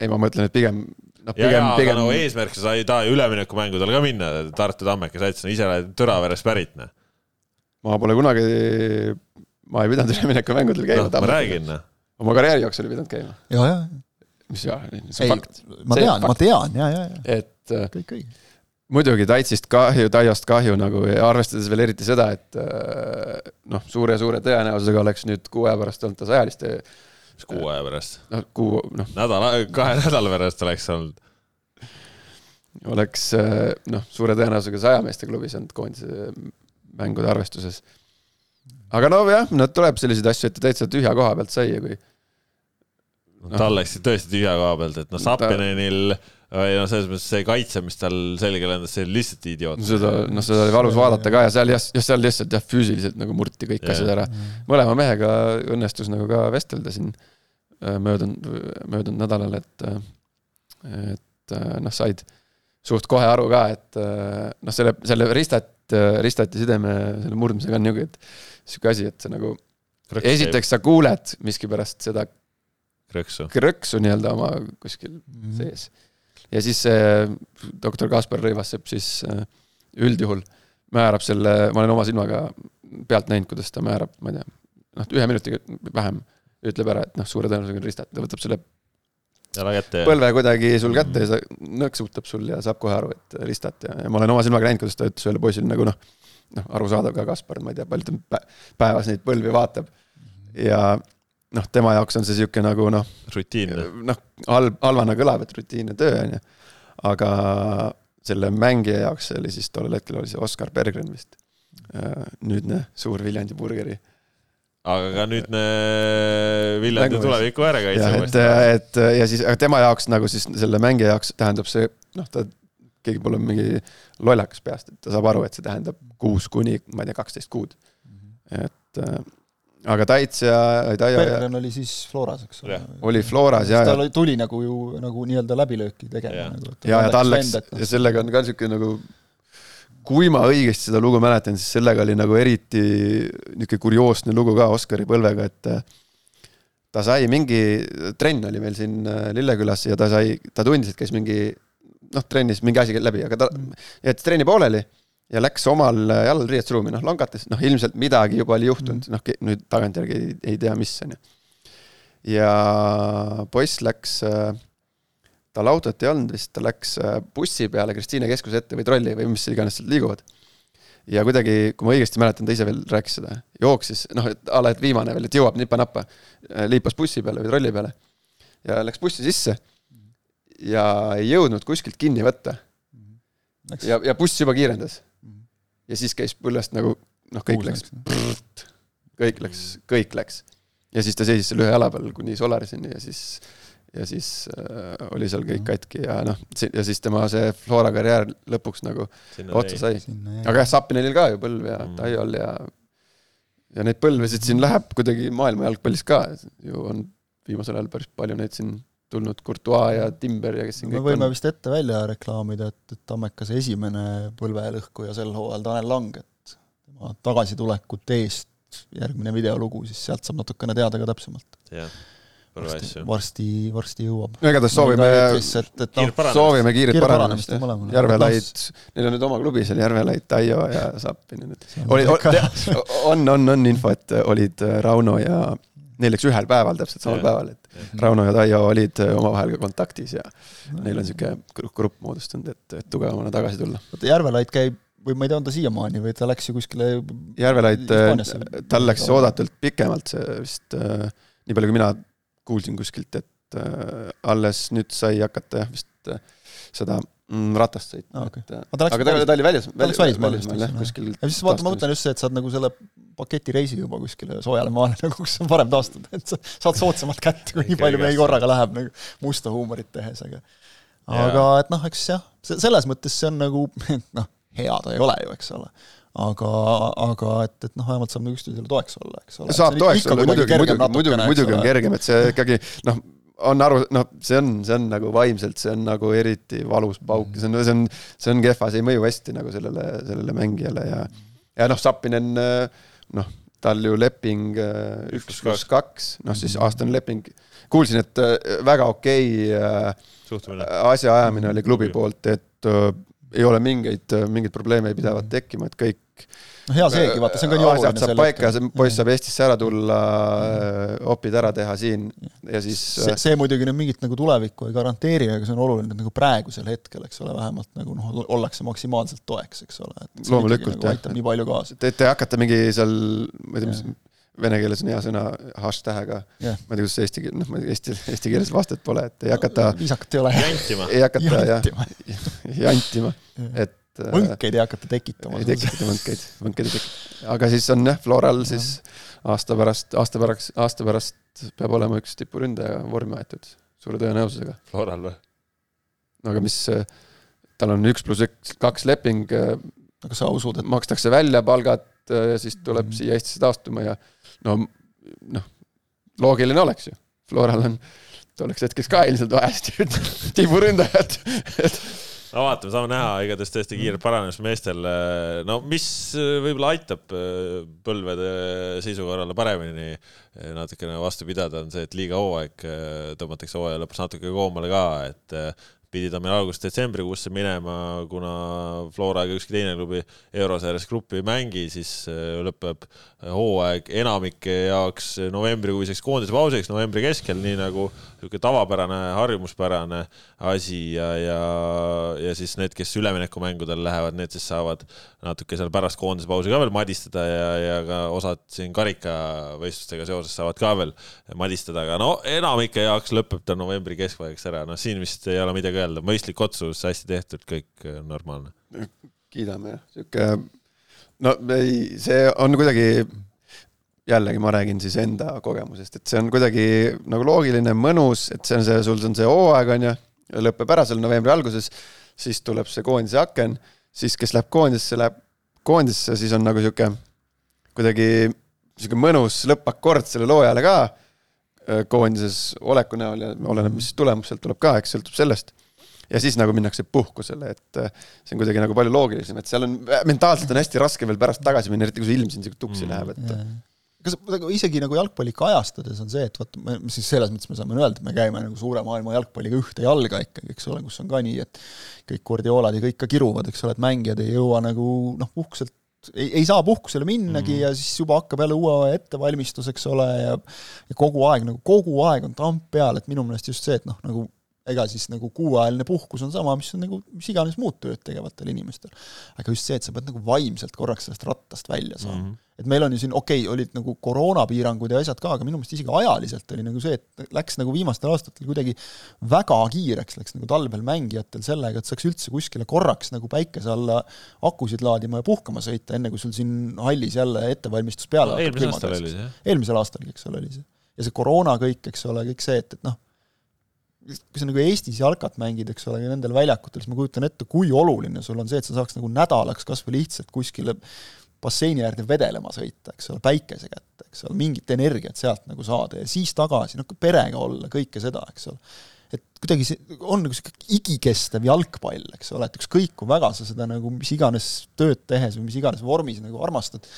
ei, ma mõtlen, et pigem noh, pigem, pigem. no eesmärk, sa ei taha üleminekumängudel ka minna, Tartu Tammeka sats, no ise oled Tõraverest pärit, noh. ma pole kunagi ma ei pidanud üleminekumängudel käima no,. ma räägin. Noh. oma karjääri jooksul ei pidanud käima. ja, ja. mis ja, see on fakt. ma tean, ma tean ja, ja, ja. et äh, kõik õige. muidugi Taitsist kahju, Taiost kahju nagu ja arvestades veel eriti seda, et äh, noh, suure-suure tõenäosusega oleks nüüd kuu aja pärast olnud ta sajaliste. mis kuu aja pärast? noh, kuu, noh. nädala, kahe nädala pärast oleks olnud oleks äh, noh, suure tõenäosusega sajameeste klubis olnud koondise mängude arvestuses aga nojah, no tuleb selliseid asju, et ta täitsa tühja koha pealt sai ja kui no,. tal läks tõesti tühja koha pealt, et noh, Sapinenil või noh, selles mõttes see kaitse, mis tal selga lendas, see oli lihtsalt idioot. seda, noh, seda oli valus vaadata ka ja seal jah, jah, seal lihtsalt jah, füüsiliselt nagu murti kõik asjad ära. mõlema mehega õnnestus nagu ka vestelda siin möödunud, möödunud nädalal, et, et noh, said suht kohe aru ka, et noh, selle, selle ristat, ristati sideme selle murdmisega on nihuke, et sihuke asi, et see nagu esiteks sa kuuled miskipärast seda krõksu, krõksu nii-öelda oma kuskil mm -hmm. sees. ja siis see doktor Kaspar Rõivassepp siis üldjuhul määrab selle, ma olen oma silmaga pealt näinud, kuidas ta määrab, ma ei tea, noh, ühe minutiga vähem ütleb ära, et noh, suure tõenäosusega on ristat, ta võtab selle jala kätte põlve kuidagi sul kätte ja sa nõksutab sul ja saab kohe aru, et ristat ja, ja ma olen oma silmaga näinud, kuidas ta ütles ühele poisile nagu noh, noh, arusaadav ka Kaspar, ma ei tea, palju ta päevas neid põlvi vaatab. ja noh, tema jaoks on see sihuke nagu noh. rutiinne. noh, halb, halvana kõlab, et rutiinne töö on ju. aga selle mängija jaoks see oli siis tollel hetkel oli see Oskar Berggren vist. nüüdne suur Viljandi burgeri aga ka nüüdne Viljandi tuleviku äärekaitse. et, et ja siis, aga tema jaoks nagu siis selle mängija jaoks tähendab see, noh, ta, keegi pole mingi lollakas peast, et ta saab aru, et see tähendab kuus kuni, ma ei tea, kaksteist kuud. et äh, aga Taits ja Taio Bergen oli siis Floras, eks ole. oli Floras ja. ta tuli nagu ju nagu nii-öelda läbilööki tegema. Nagu, ja, ja läks no. ja sellega on ka niisugune nagu kui ma õigesti seda lugu mäletan, siis sellega oli nagu eriti niisugune kurioosne lugu ka Oskari põlvega, et äh, ta sai mingi, trenn oli meil siin äh, Lillekülas ja ta sai, ta tundis, et käis mingi noh, trennis mingi asi läbi, aga ta jättis trenni pooleli ja läks omal äh, jalal riietusruumi, noh longates, noh ilmselt midagi juba oli juhtunud, noh nüüd tagantjärgi ei, ei tea, mis on ju. ja poiss läks äh, tal autot ei olnud vist, ta läks äh, bussi peale Kristiine keskuse ette või trolli või mis iganes sealt liiguvad. ja kuidagi, kui ma õigesti mäletan, ta ise veel rääkis seda, jooksis, noh, et a la, et viimane veel, et jõuab nipa-napa, äh, liipas bussi peale või trolli peale. ja läks bussi sisse ja ei jõudnud kuskilt kinni võtta. ja, ja buss juba kiirendas. ja siis käis põllest nagu noh, kõik läks, kõik läks, kõik läks. ja siis ta seisis seal ühe jala peal kuni Solariseni ja siis ja siis äh, oli seal kõik katki ja noh, ja siis tema see Flora karjäär lõpuks nagu Sinna otsa sai. aga jah, Sapinenil ka ju põlv ja mm. Taiol ja ja neid põlvesid siin läheb kuidagi maailma jalgpallis ka, ju on viimasel ajal päris palju neid siin tulnud, Courtois ja Timber ja kes siin me võime on. vist ette välja reklaamida, et, et Tammekas esimene põlvelõhkuja sel hooajal, Tanel Lang, et tema tagasitulekut eest järgmine videolugu, siis sealt saab natukene teada ka täpsemalt. jah varsti, varsti, varsti jõuab. no igatahes soovime, no, soovime kiiret paranemist, Järvelaid, neil on nüüd oma klubi seal, Järvelaid, Taio ja Zappin. oli, on, on, on info, et olid äh, Rauno ja neil läks ühel päeval, täpselt samal ja. päeval, et. Rauno ja Taio olid äh, omavahel ka kontaktis ja neil on niisugune grupp moodustunud, et, et tugevamana tagasi tulla. oota, Järvelaid käib või ma ei tea, on ta siiamaani või ta läks ju kuskile Järvelaid, äh, tal läks oodatult pikemalt see vist, nii palju kui mina kuulsin kuskilt, et äh, alles nüüd sai hakata jah, vist äh, seda mm, ratast sõitma ah,, okay. et äh, aga ta, ta oli väljas, ta läks välismaale jah, kuskil ja siis vaata, ma mõtlen just see, et saad nagu selle paketireisi juba kuskile soojale maale nagu, kus on parem taastuda, et sa saad soodsamalt kätte, kui nii palju meil korraga läheb nagu musta huumorit tehes, aga aga et noh, eks jah, selles mõttes see on nagu noh, hea ta ei ole ju, eks ole aga, aga et, et noh, vähemalt saab nagu üksteisele toeks olla, eks ole. saab toeks olla, muidugi, muidugi, muidugi, muidugi on kergem, et see ikkagi noh, on aru, noh, see on, see on nagu vaimselt, see on nagu eriti valus pauk. Ja see on, see on, see on kehva, see ei mõju hästi nagu sellele, sellele mängijale ja ja noh, Sapinen noh, tal ju leping äh, üks pluss kaks, noh siis aastane leping. kuulsin, et äh, väga okei okay, asjaajamine oli klubi poolt, et ei ole mingeid, mingeid probleeme ei pidavat tekkima, et kõik no hea seegi, vaata, see on ka nii oluline. saab paika, see poiss saab Eestisse ära tulla, opid ära teha siin ja siis see, äh, see muidugi nüüd mingit nagu tulevikku ei garanteeri, aga see on oluline, et nagu praegusel hetkel, eks ole, vähemalt nagu noh, ollakse maksimaalselt toeks, eks ole. loomulikult, nagu jah. aitab nii palju kaasa. Te, te hakkate mingi seal, ma ei tea, mis vene keeles on hea sõna hash-tähega yeah.. ma ei tea, kuidas see eesti keel, noh, ma ei tea, eesti, eesti keeles vastet pole, et ei hakata. viisakat ei ole. ei hakata jah, jantima, et et võnkeid äh, ei hakata tekitama. ei tekita võnkeid, võnkeid ei tekita. aga siis on jah, Floral siis aasta pärast, aasta pärast, aasta pärast peab olema üks tipuründaja vormi aetud, suure tõenäosusega. Floral või? no aga mis, äh, tal on üks pluss üks, kaks leping. Äh, aga sa usud, et makstakse välja palgad ja siis tuleb mm -hmm. siia Eestisse taastuma ja no, noh, loogiline oleks ju Floral on tolleks hetkeks ka ilmselt vaja tiburündajat, et no vaatame, saame näha, igatahes tõesti kiirelt paranemas meestel. no mis võib-olla aitab äh, põlvede seisukorrale paremini äh, natukene vastu pidada, on see, et liiga hooaeg äh, tõmmatakse hooaja lõpus natuke koomale ka, et pidi ta meil alguses-detsembrikuusse minema, kuna Flora ega ükski teine klubi eurosarjas gruppi ei mängi, siis äh, lõpeb hooaeg enamike jaoks novembrikuiseks koondisepausiks novembri keskel, nii nagu niisugune tavapärane, harjumuspärane asi ja, ja, ja siis need, kes üleminekumängudel lähevad, need siis saavad natuke seal pärast koondisepausi ka veel madistada ja, ja ka osad siin karikavõistlustega seoses saavad ka veel madistada, aga no enamike jaoks lõpeb ta novembri keskpaigaks ära, noh, siin vist ei ole midagi öelda, mõistlik otsus, hästi tehtud, kõik äh, normaalne. kiidame jah, sihuke, no ei, see on kuidagi jällegi ma räägin siis enda kogemusest, et see on kuidagi nagu loogiline, mõnus, et see on see, sul on see hooaeg, on ju, lõpeb ära seal novembri alguses, siis tuleb see koondise aken, siis kes läheb koondisse, läheb koondisse, siis on nagu sihuke kuidagi sihuke mõnus lõppakord sellele hooajale ka koondises oleku näol ja oleneb, mis tulemus sealt tuleb ka, eks sõltub sellest. ja siis nagu minnakse puhkusele, et see on kuidagi nagu palju loogilisem, et seal on, mentaalselt on hästi raske veel pärast tagasi minna, eriti kui see ilm siin sihuke tuksi mm, läheb, et kas nagu isegi nagu jalgpalli kajastades on see, et vot siis selles mõttes me saame öelda, et me käime nagu suure maailma jalgpalliga ühte jalga ikkagi, eks ole, kus on ka nii, et kõik Guardiolad ja kõik ka kiruvad, eks ole, et mängijad ei jõua nagu noh, puhkuselt ei, ei saa puhkusele minnagi mm. ja siis juba hakkab jälle uue ettevalmistus, eks ole, ja ja kogu aeg nagu, kogu aeg on tamp peal, et minu meelest just see, et noh, nagu ega siis nagu kuuajaline puhkus on sama, mis on nagu mis iganes muud tööd tegevatel inimestel. aga just see, et sa pead nagu vaimselt korraks sellest rattast välja saama mm. -hmm et meil on ju siin, okei okay,, olid nagu koroonapiirangud ja asjad ka, aga minu meelest isegi ajaliselt oli nagu see, et läks nagu viimastel aastatel kuidagi väga kiireks, läks nagu talvel mängijatel sellega, et saaks üldse kuskile korraks nagu päikese alla akusid laadima ja puhkama sõita, enne kui sul siin hallis jälle ettevalmistus peale no, eelmisel aastal oli see, eelmisel aastalgi, eks ole, oli see. ja see koroona kõik, eks ole, kõik see, et, et noh, kui sa nagu Eestis jalkat mängid, eks ole, nendel väljakutel, siis ma kujutan ette, kui oluline sul on see, et sa saaks nagu nädalaks kas või lihtsalt kuskile basseini äärde vedelema sõita, eks ole, päikese kätte, eks ole, mingit energiat sealt nagu saada ja siis tagasi, noh, perega olla, kõike seda, eks ole. et kuidagi see on nagu niisugune igikestev jalgpall, eks ole, et ükskõik kui väga sa seda nagu mis iganes tööd tehes või mis iganes vormis nagu armastad,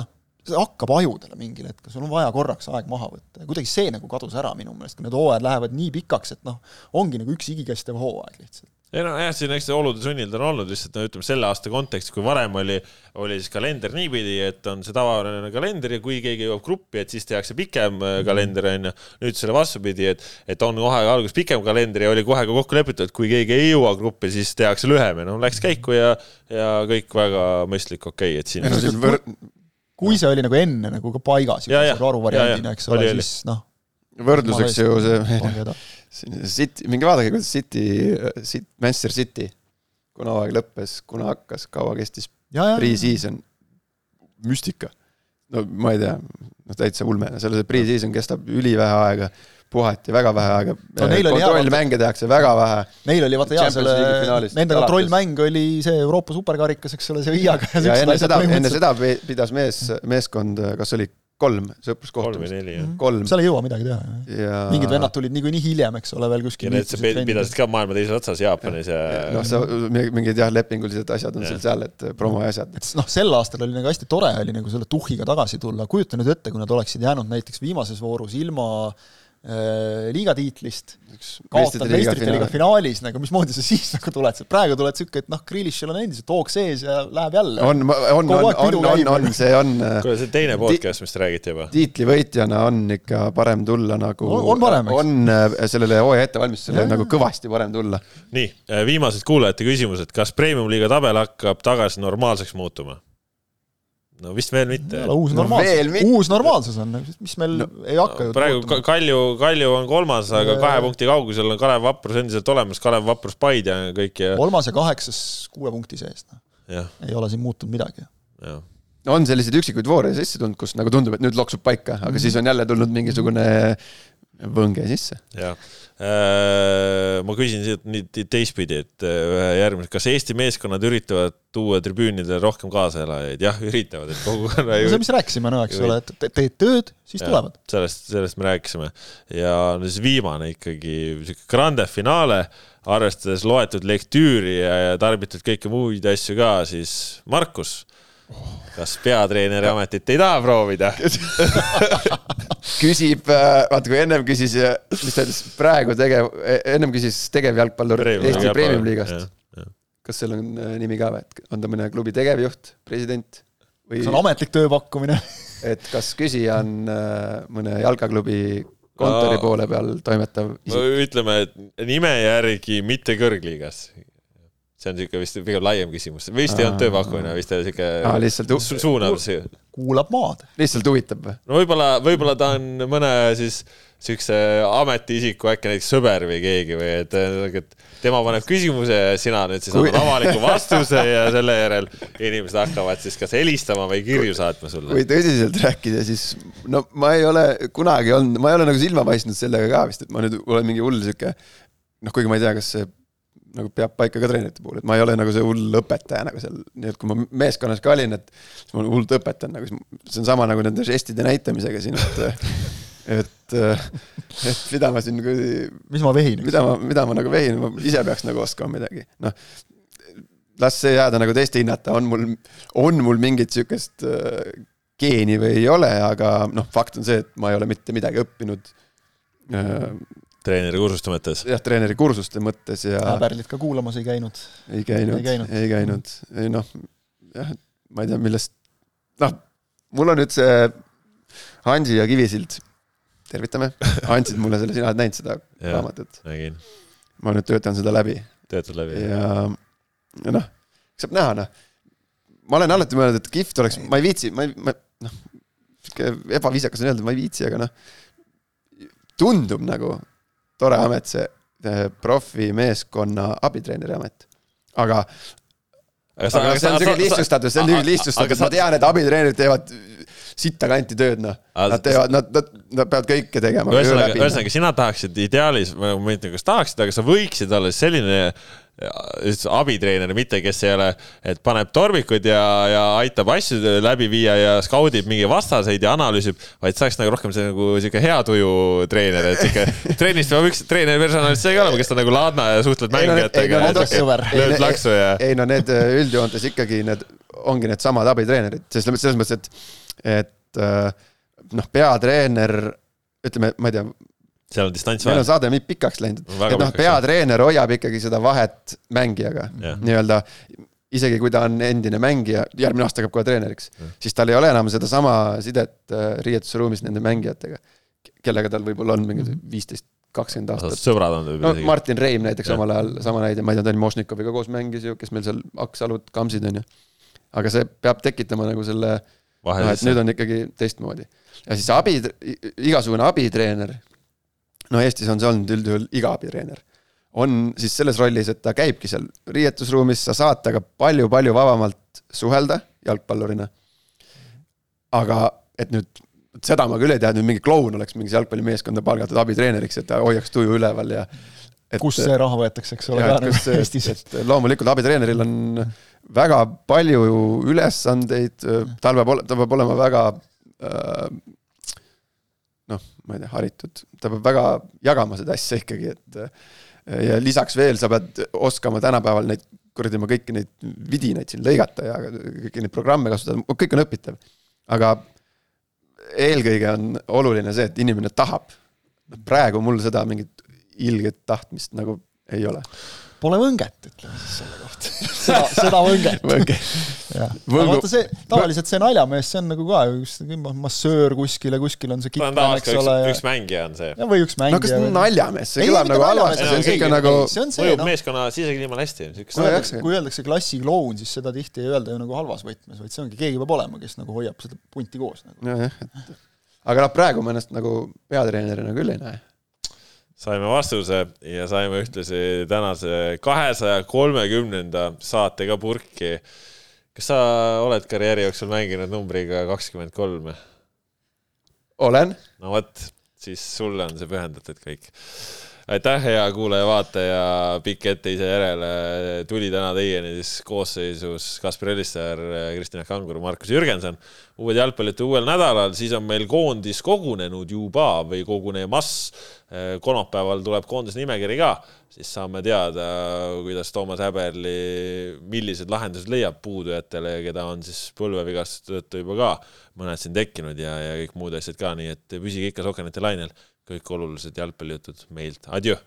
noh, see hakkab ajudele mingil hetkel, sul on vaja korraks aeg maha võtta ja kuidagi see nagu kadus ära minu meelest, kui need hooajad lähevad nii pikaks, et noh, ongi nagu üks igikestev hooaeg lihtsalt ei no jah, siin eks olude sunnil ta on olnud lihtsalt no ütleme selle aasta kontekstis, kui varem oli, oli siis kalender niipidi, et on see tavapärane kalender ja kui keegi jõuab gruppi, et siis tehakse pikem äh, kalender onju. nüüd selle vastupidi, et, et on kohe alguses pikem kalender ja oli kohe ka kokku lepitud, et kui keegi ei jõua gruppi, siis tehakse lühem ja noh, läks käiku ja, ja kõik väga mõistlik, okei okay,, et siin. kui see oli nagu enne nagu ka paigas, aruvariandina, eks ole, siis noh. Võrdluseks ju see City, minge vaadake, kuidas City, City, Manchester City, kuna hooaeg lõppes, kuna hakkas, kaua kestis pre-season, müstika. no ma ei tea, noh täitsa ulme, selle see pre-season kestab ülivähe aega, puhati väga vähe aega no,. kontrollmänge tehakse väga vähe. Neil oli vaata hea selle, nende kontrollmäng oli see Euroopa superkarikas, eks ole, see Viiaga. ja enne seda, enne seda pidas mees, meeskond, kas oli kolm sõpruskohtumist. kolm jah. kolm. seal ei jõua midagi teha ja.... mingid vennad tulid niikuinii hiljem, eks ole, veel kuskil. ja need sa pidasid ka maailma teises otsas Jaapanis ja, ja.... noh, sa, mingid jah, lepingulised asjad on ja. sul seal, et promoasjad. et noh, sel aastal oli nagu hästi tore oli nagu selle tuhhiga tagasi tulla, kujuta nüüd ette, kui nad oleksid jäänud näiteks viimases voorus ilma Äh, liigatiitlist, kaotad meistrite liiga finaalis, nagu mismoodi sa siis nagu tuled, sest praegu tuled sihuke, et noh, Grealishil on endiselt hoog sees ja läheb jälle. on, on, on, on, on, on, see on. Äh, kuule, see on teine podcast, mis te räägite juba. tiitlivõitjana on ikka parem tulla nagu. on parem, eks. on äh, sellele hooaja ettevalmistusele nagu kõvasti parem tulla. nii, viimased kuulajate küsimused, kas premium-liiga tabel hakkab tagasi normaalseks muutuma? No vist veel mitte. uus normaalsus no,, uus normaalsus on, mis meil no, ei hakka ju praegu muutuma. Kalju, Kalju on kolmas, aga ja, kahe punkti kaugusel on Kalev Vaprus endiselt olemas, Kalev Vaprus Paide ja kõik ja kolmas ja kaheksas kuue punkti sees, noh. ei ole siin muutunud midagi. on selliseid üksikuid voore sisse tulnud, kus nagu tundub, et nüüd loksub paika, aga mm -hmm. siis on jälle tulnud mingisugune võnge sisse. jah, äh, ma küsin siit nüüd teistpidi, et äh, ühe järgmise, kas Eesti meeskonnad üritavad tuua tribüünidele rohkem kaaselajaid? jah, üritavad, et kogukonna no see, mis rääkisime, no eks ole, et teed tööd, siis ja, tulevad. sellest, sellest me rääkisime ja no siis viimane ikkagi sihuke grande finale, arvestades loetud lektüüri ja, ja tarbitud kõiki muid asju ka, siis Markus kas peatreeneri ametit ei taha proovida küsib, äh, vaata kui ennem küsis, mis ta ütles, praegu tegev, ennem küsis tegevjalgpallur Eesti Premium-liigast. kas seal on äh, nimi ka või, et on ta mõne klubi tegevjuht, president või? see on ametlik tööpakkumine et kas küsija on äh, mõne jalkaklubi kontori poole peal toimetav isik? ütleme, et nime järgi mitte kõrgliigas see on niisugune vist pigem laiem küsimus, vist ei olnud tööpakkumine, vist oli niisugune su suunav. kuulab maad. lihtsalt huvitab või? no võib-olla, võib-olla ta on mõne siis niisuguse ametiisiku äkki näiteks sõber või keegi või et, et tema paneb küsimuse ja sina nüüd siis annad avaliku vastuse ja selle järel inimesed hakkavad siis kas helistama või kirju saatma sulle. kui tõsiselt rääkida, siis no ma ei ole kunagi olnud, ma ei ole nagu silma paistnud sellega ka vist, et ma nüüd olen mingi hull sihuke noh, kuigi ma ei tea, kas see nagu peab paika ka treenerite puhul, et ma ei ole nagu see hull õpetaja nagu seal, nii et kui ma meeskonnas ka olin, et siis ma hullult õpetan nagu, see on sama nagu nende žestide näitamisega siin, et et, et mida ma siin kuradi. mis ma vehin? mida ma, mida ma nagu vehin, ma ise peaks nagu oskama midagi, noh. las see jääda nagu teiste hinnata, on mul, on mul mingit sihukest äh, geeni või ei ole, aga noh, fakt on see, et ma ei ole mitte midagi õppinud äh, treeneri kursuste mõttes? jah, treeneri kursuste mõttes ja. Pärlit ka kuulamas ei käinud? ei käinud, ei käinud, ei, käinud. ei noh, jah, ma ei tea, millest, noh, mul on nüüd see Hansi ja Kivisild, tervitame, andsid mulle selle, sina oled näinud seda raamatut? nägin. ma nüüd töötan seda läbi. töötad läbi? ja, ja noh, saab näha, noh. ma olen alati mõelnud, et kihvt oleks, ma ei viitsi, ma ei, ma noh, sihuke ebaviisakas on öelda, ma ei viitsi, aga noh, tundub nagu tore amet, see profimeeskonna abitreeneri amet. aga aga, sa, see on siuke lihtsustatud, see on niisugune lihtsustatud, ma tean, et abitreenerid teevad sitta kanti tööd, noh. Nad teevad, nad, nad, nad peavad kõike tegema. ühesõnaga, ühesõnaga sina tahaksid ideaalis, ma ei tea, kas tahaksid, aga sa võiksid olla selline abitreener, mitte kes ei ole, et paneb tormikuid ja, ja aitab asju läbi viia ja skaudib mingi vastaseid ja analüüsib, vaid saaks nagu rohkem see nagu sihuke hea tuju treener, et sihuke trennist peab üks treeneri personalist see ka olema, kes on nagu laadna ja suhtled mängijatega. lööd laksu ja. ei no need äh, üldjoontes ikkagi need ongi needsamad abitreenerid, selles mõttes, et, et äh, noh, peatreener, ütleme, ma ei tea seal on distants vahe. meil on saade nii pikaks läinud, et noh, peatreener hoiab ikkagi seda vahet mängijaga nii-öelda. isegi kui ta on endine mängija, järgmine aasta hakkab kohe treeneriks, siis tal ei ole enam sedasama sidet äh, riietusruumis nende mängijatega, kellega tal võib-olla on mingi viisteist, kakskümmend aastat. sõbrad on no Martin Reim näiteks ja. omal ajal, sama näide, ma ei tea, Tõnis Mošnikoviga koos mängis ju, kes meil seal Aksalud, Kamsid on ju. aga see peab tekitama nagu selle, noh, et nüüd on ikkagi teistmoodi. ja siis abi, igasugune abitreener no Eestis on see olnud üldjuhul iga abitreener. on siis selles rollis, et ta käibki seal riietusruumis, sa saad temaga palju-palju vabamalt suhelda jalgpallurina. aga et nüüd, seda ma küll ei tea, et nüüd mingi kloun oleks mingis jalgpallimeeskonda palgatud abitreeneriks, et ta hoiaks tuju üleval ja et, kust see raha võetakse, eks ole, ka nagu Eestis. et loomulikult abitreeneril on väga palju ülesandeid, tal peab, ta peab olema väga äh, noh, ma ei tea, haritud, ta peab väga jagama seda asja ikkagi, et ja lisaks veel sa pead oskama tänapäeval neid kuradi oma kõiki neid vidinaid siin lõigata ja kõiki neid programme kasutada, kõik on õpitav. aga eelkõige on oluline see, et inimene tahab. praegu mul seda mingit ilget tahtmist nagu ei ole Pole võnget, ütleme siis selle kohta seda, seda võnget Võnge. aga vaata see, tavaliselt see naljamees, see on nagu ka üks massöör kuskil ja kuskil on see kitlane, eks ole. üks mängija on see. või üks mängija. no kas naljamees, see kõlab nagu halvasti, see on siuke nagu. mõjub no. meeskonna sisekliimale hästi. kui öeldakse klassikloun, siis seda tihti ei öelda ju nagu halvas võtmes, vaid see ongi, keegi peab olema, kes nagu hoiab seda punti koos nagu.. nojah, et aga noh, praegu ma ennast nagu peatreenerina küll ei näe saime vastuse ja saime ühtlasi tänase kahesaja kolmekümnenda saate ka purki. kas sa oled karjääri jooksul mänginud numbriga kakskümmend kolm? olen. no vot, siis sulle on see pühendatud kõik aitäh, hea kuulaja-vaataja, pikk ette ise järele, tuli täna teieni siis koosseisus Kaspar Elissaar, Kristjan Kangur, Markus Jürgenson. uued jalgpallid uuel nädalal, siis on meil koondis kogunenud juba või kogunemas. kolmapäeval tuleb koondise nimekiri ka, siis saame teada, kuidas Toomas Häberli, millised lahendused leiab puudujatele, keda on siis põlvevigastuste tõttu juba ka mõned siin tekkinud ja, ja kõik muud asjad ka, nii et püsige ikka Sokanite lainel kõik olulised jalgpallijutud meilt, adjöö!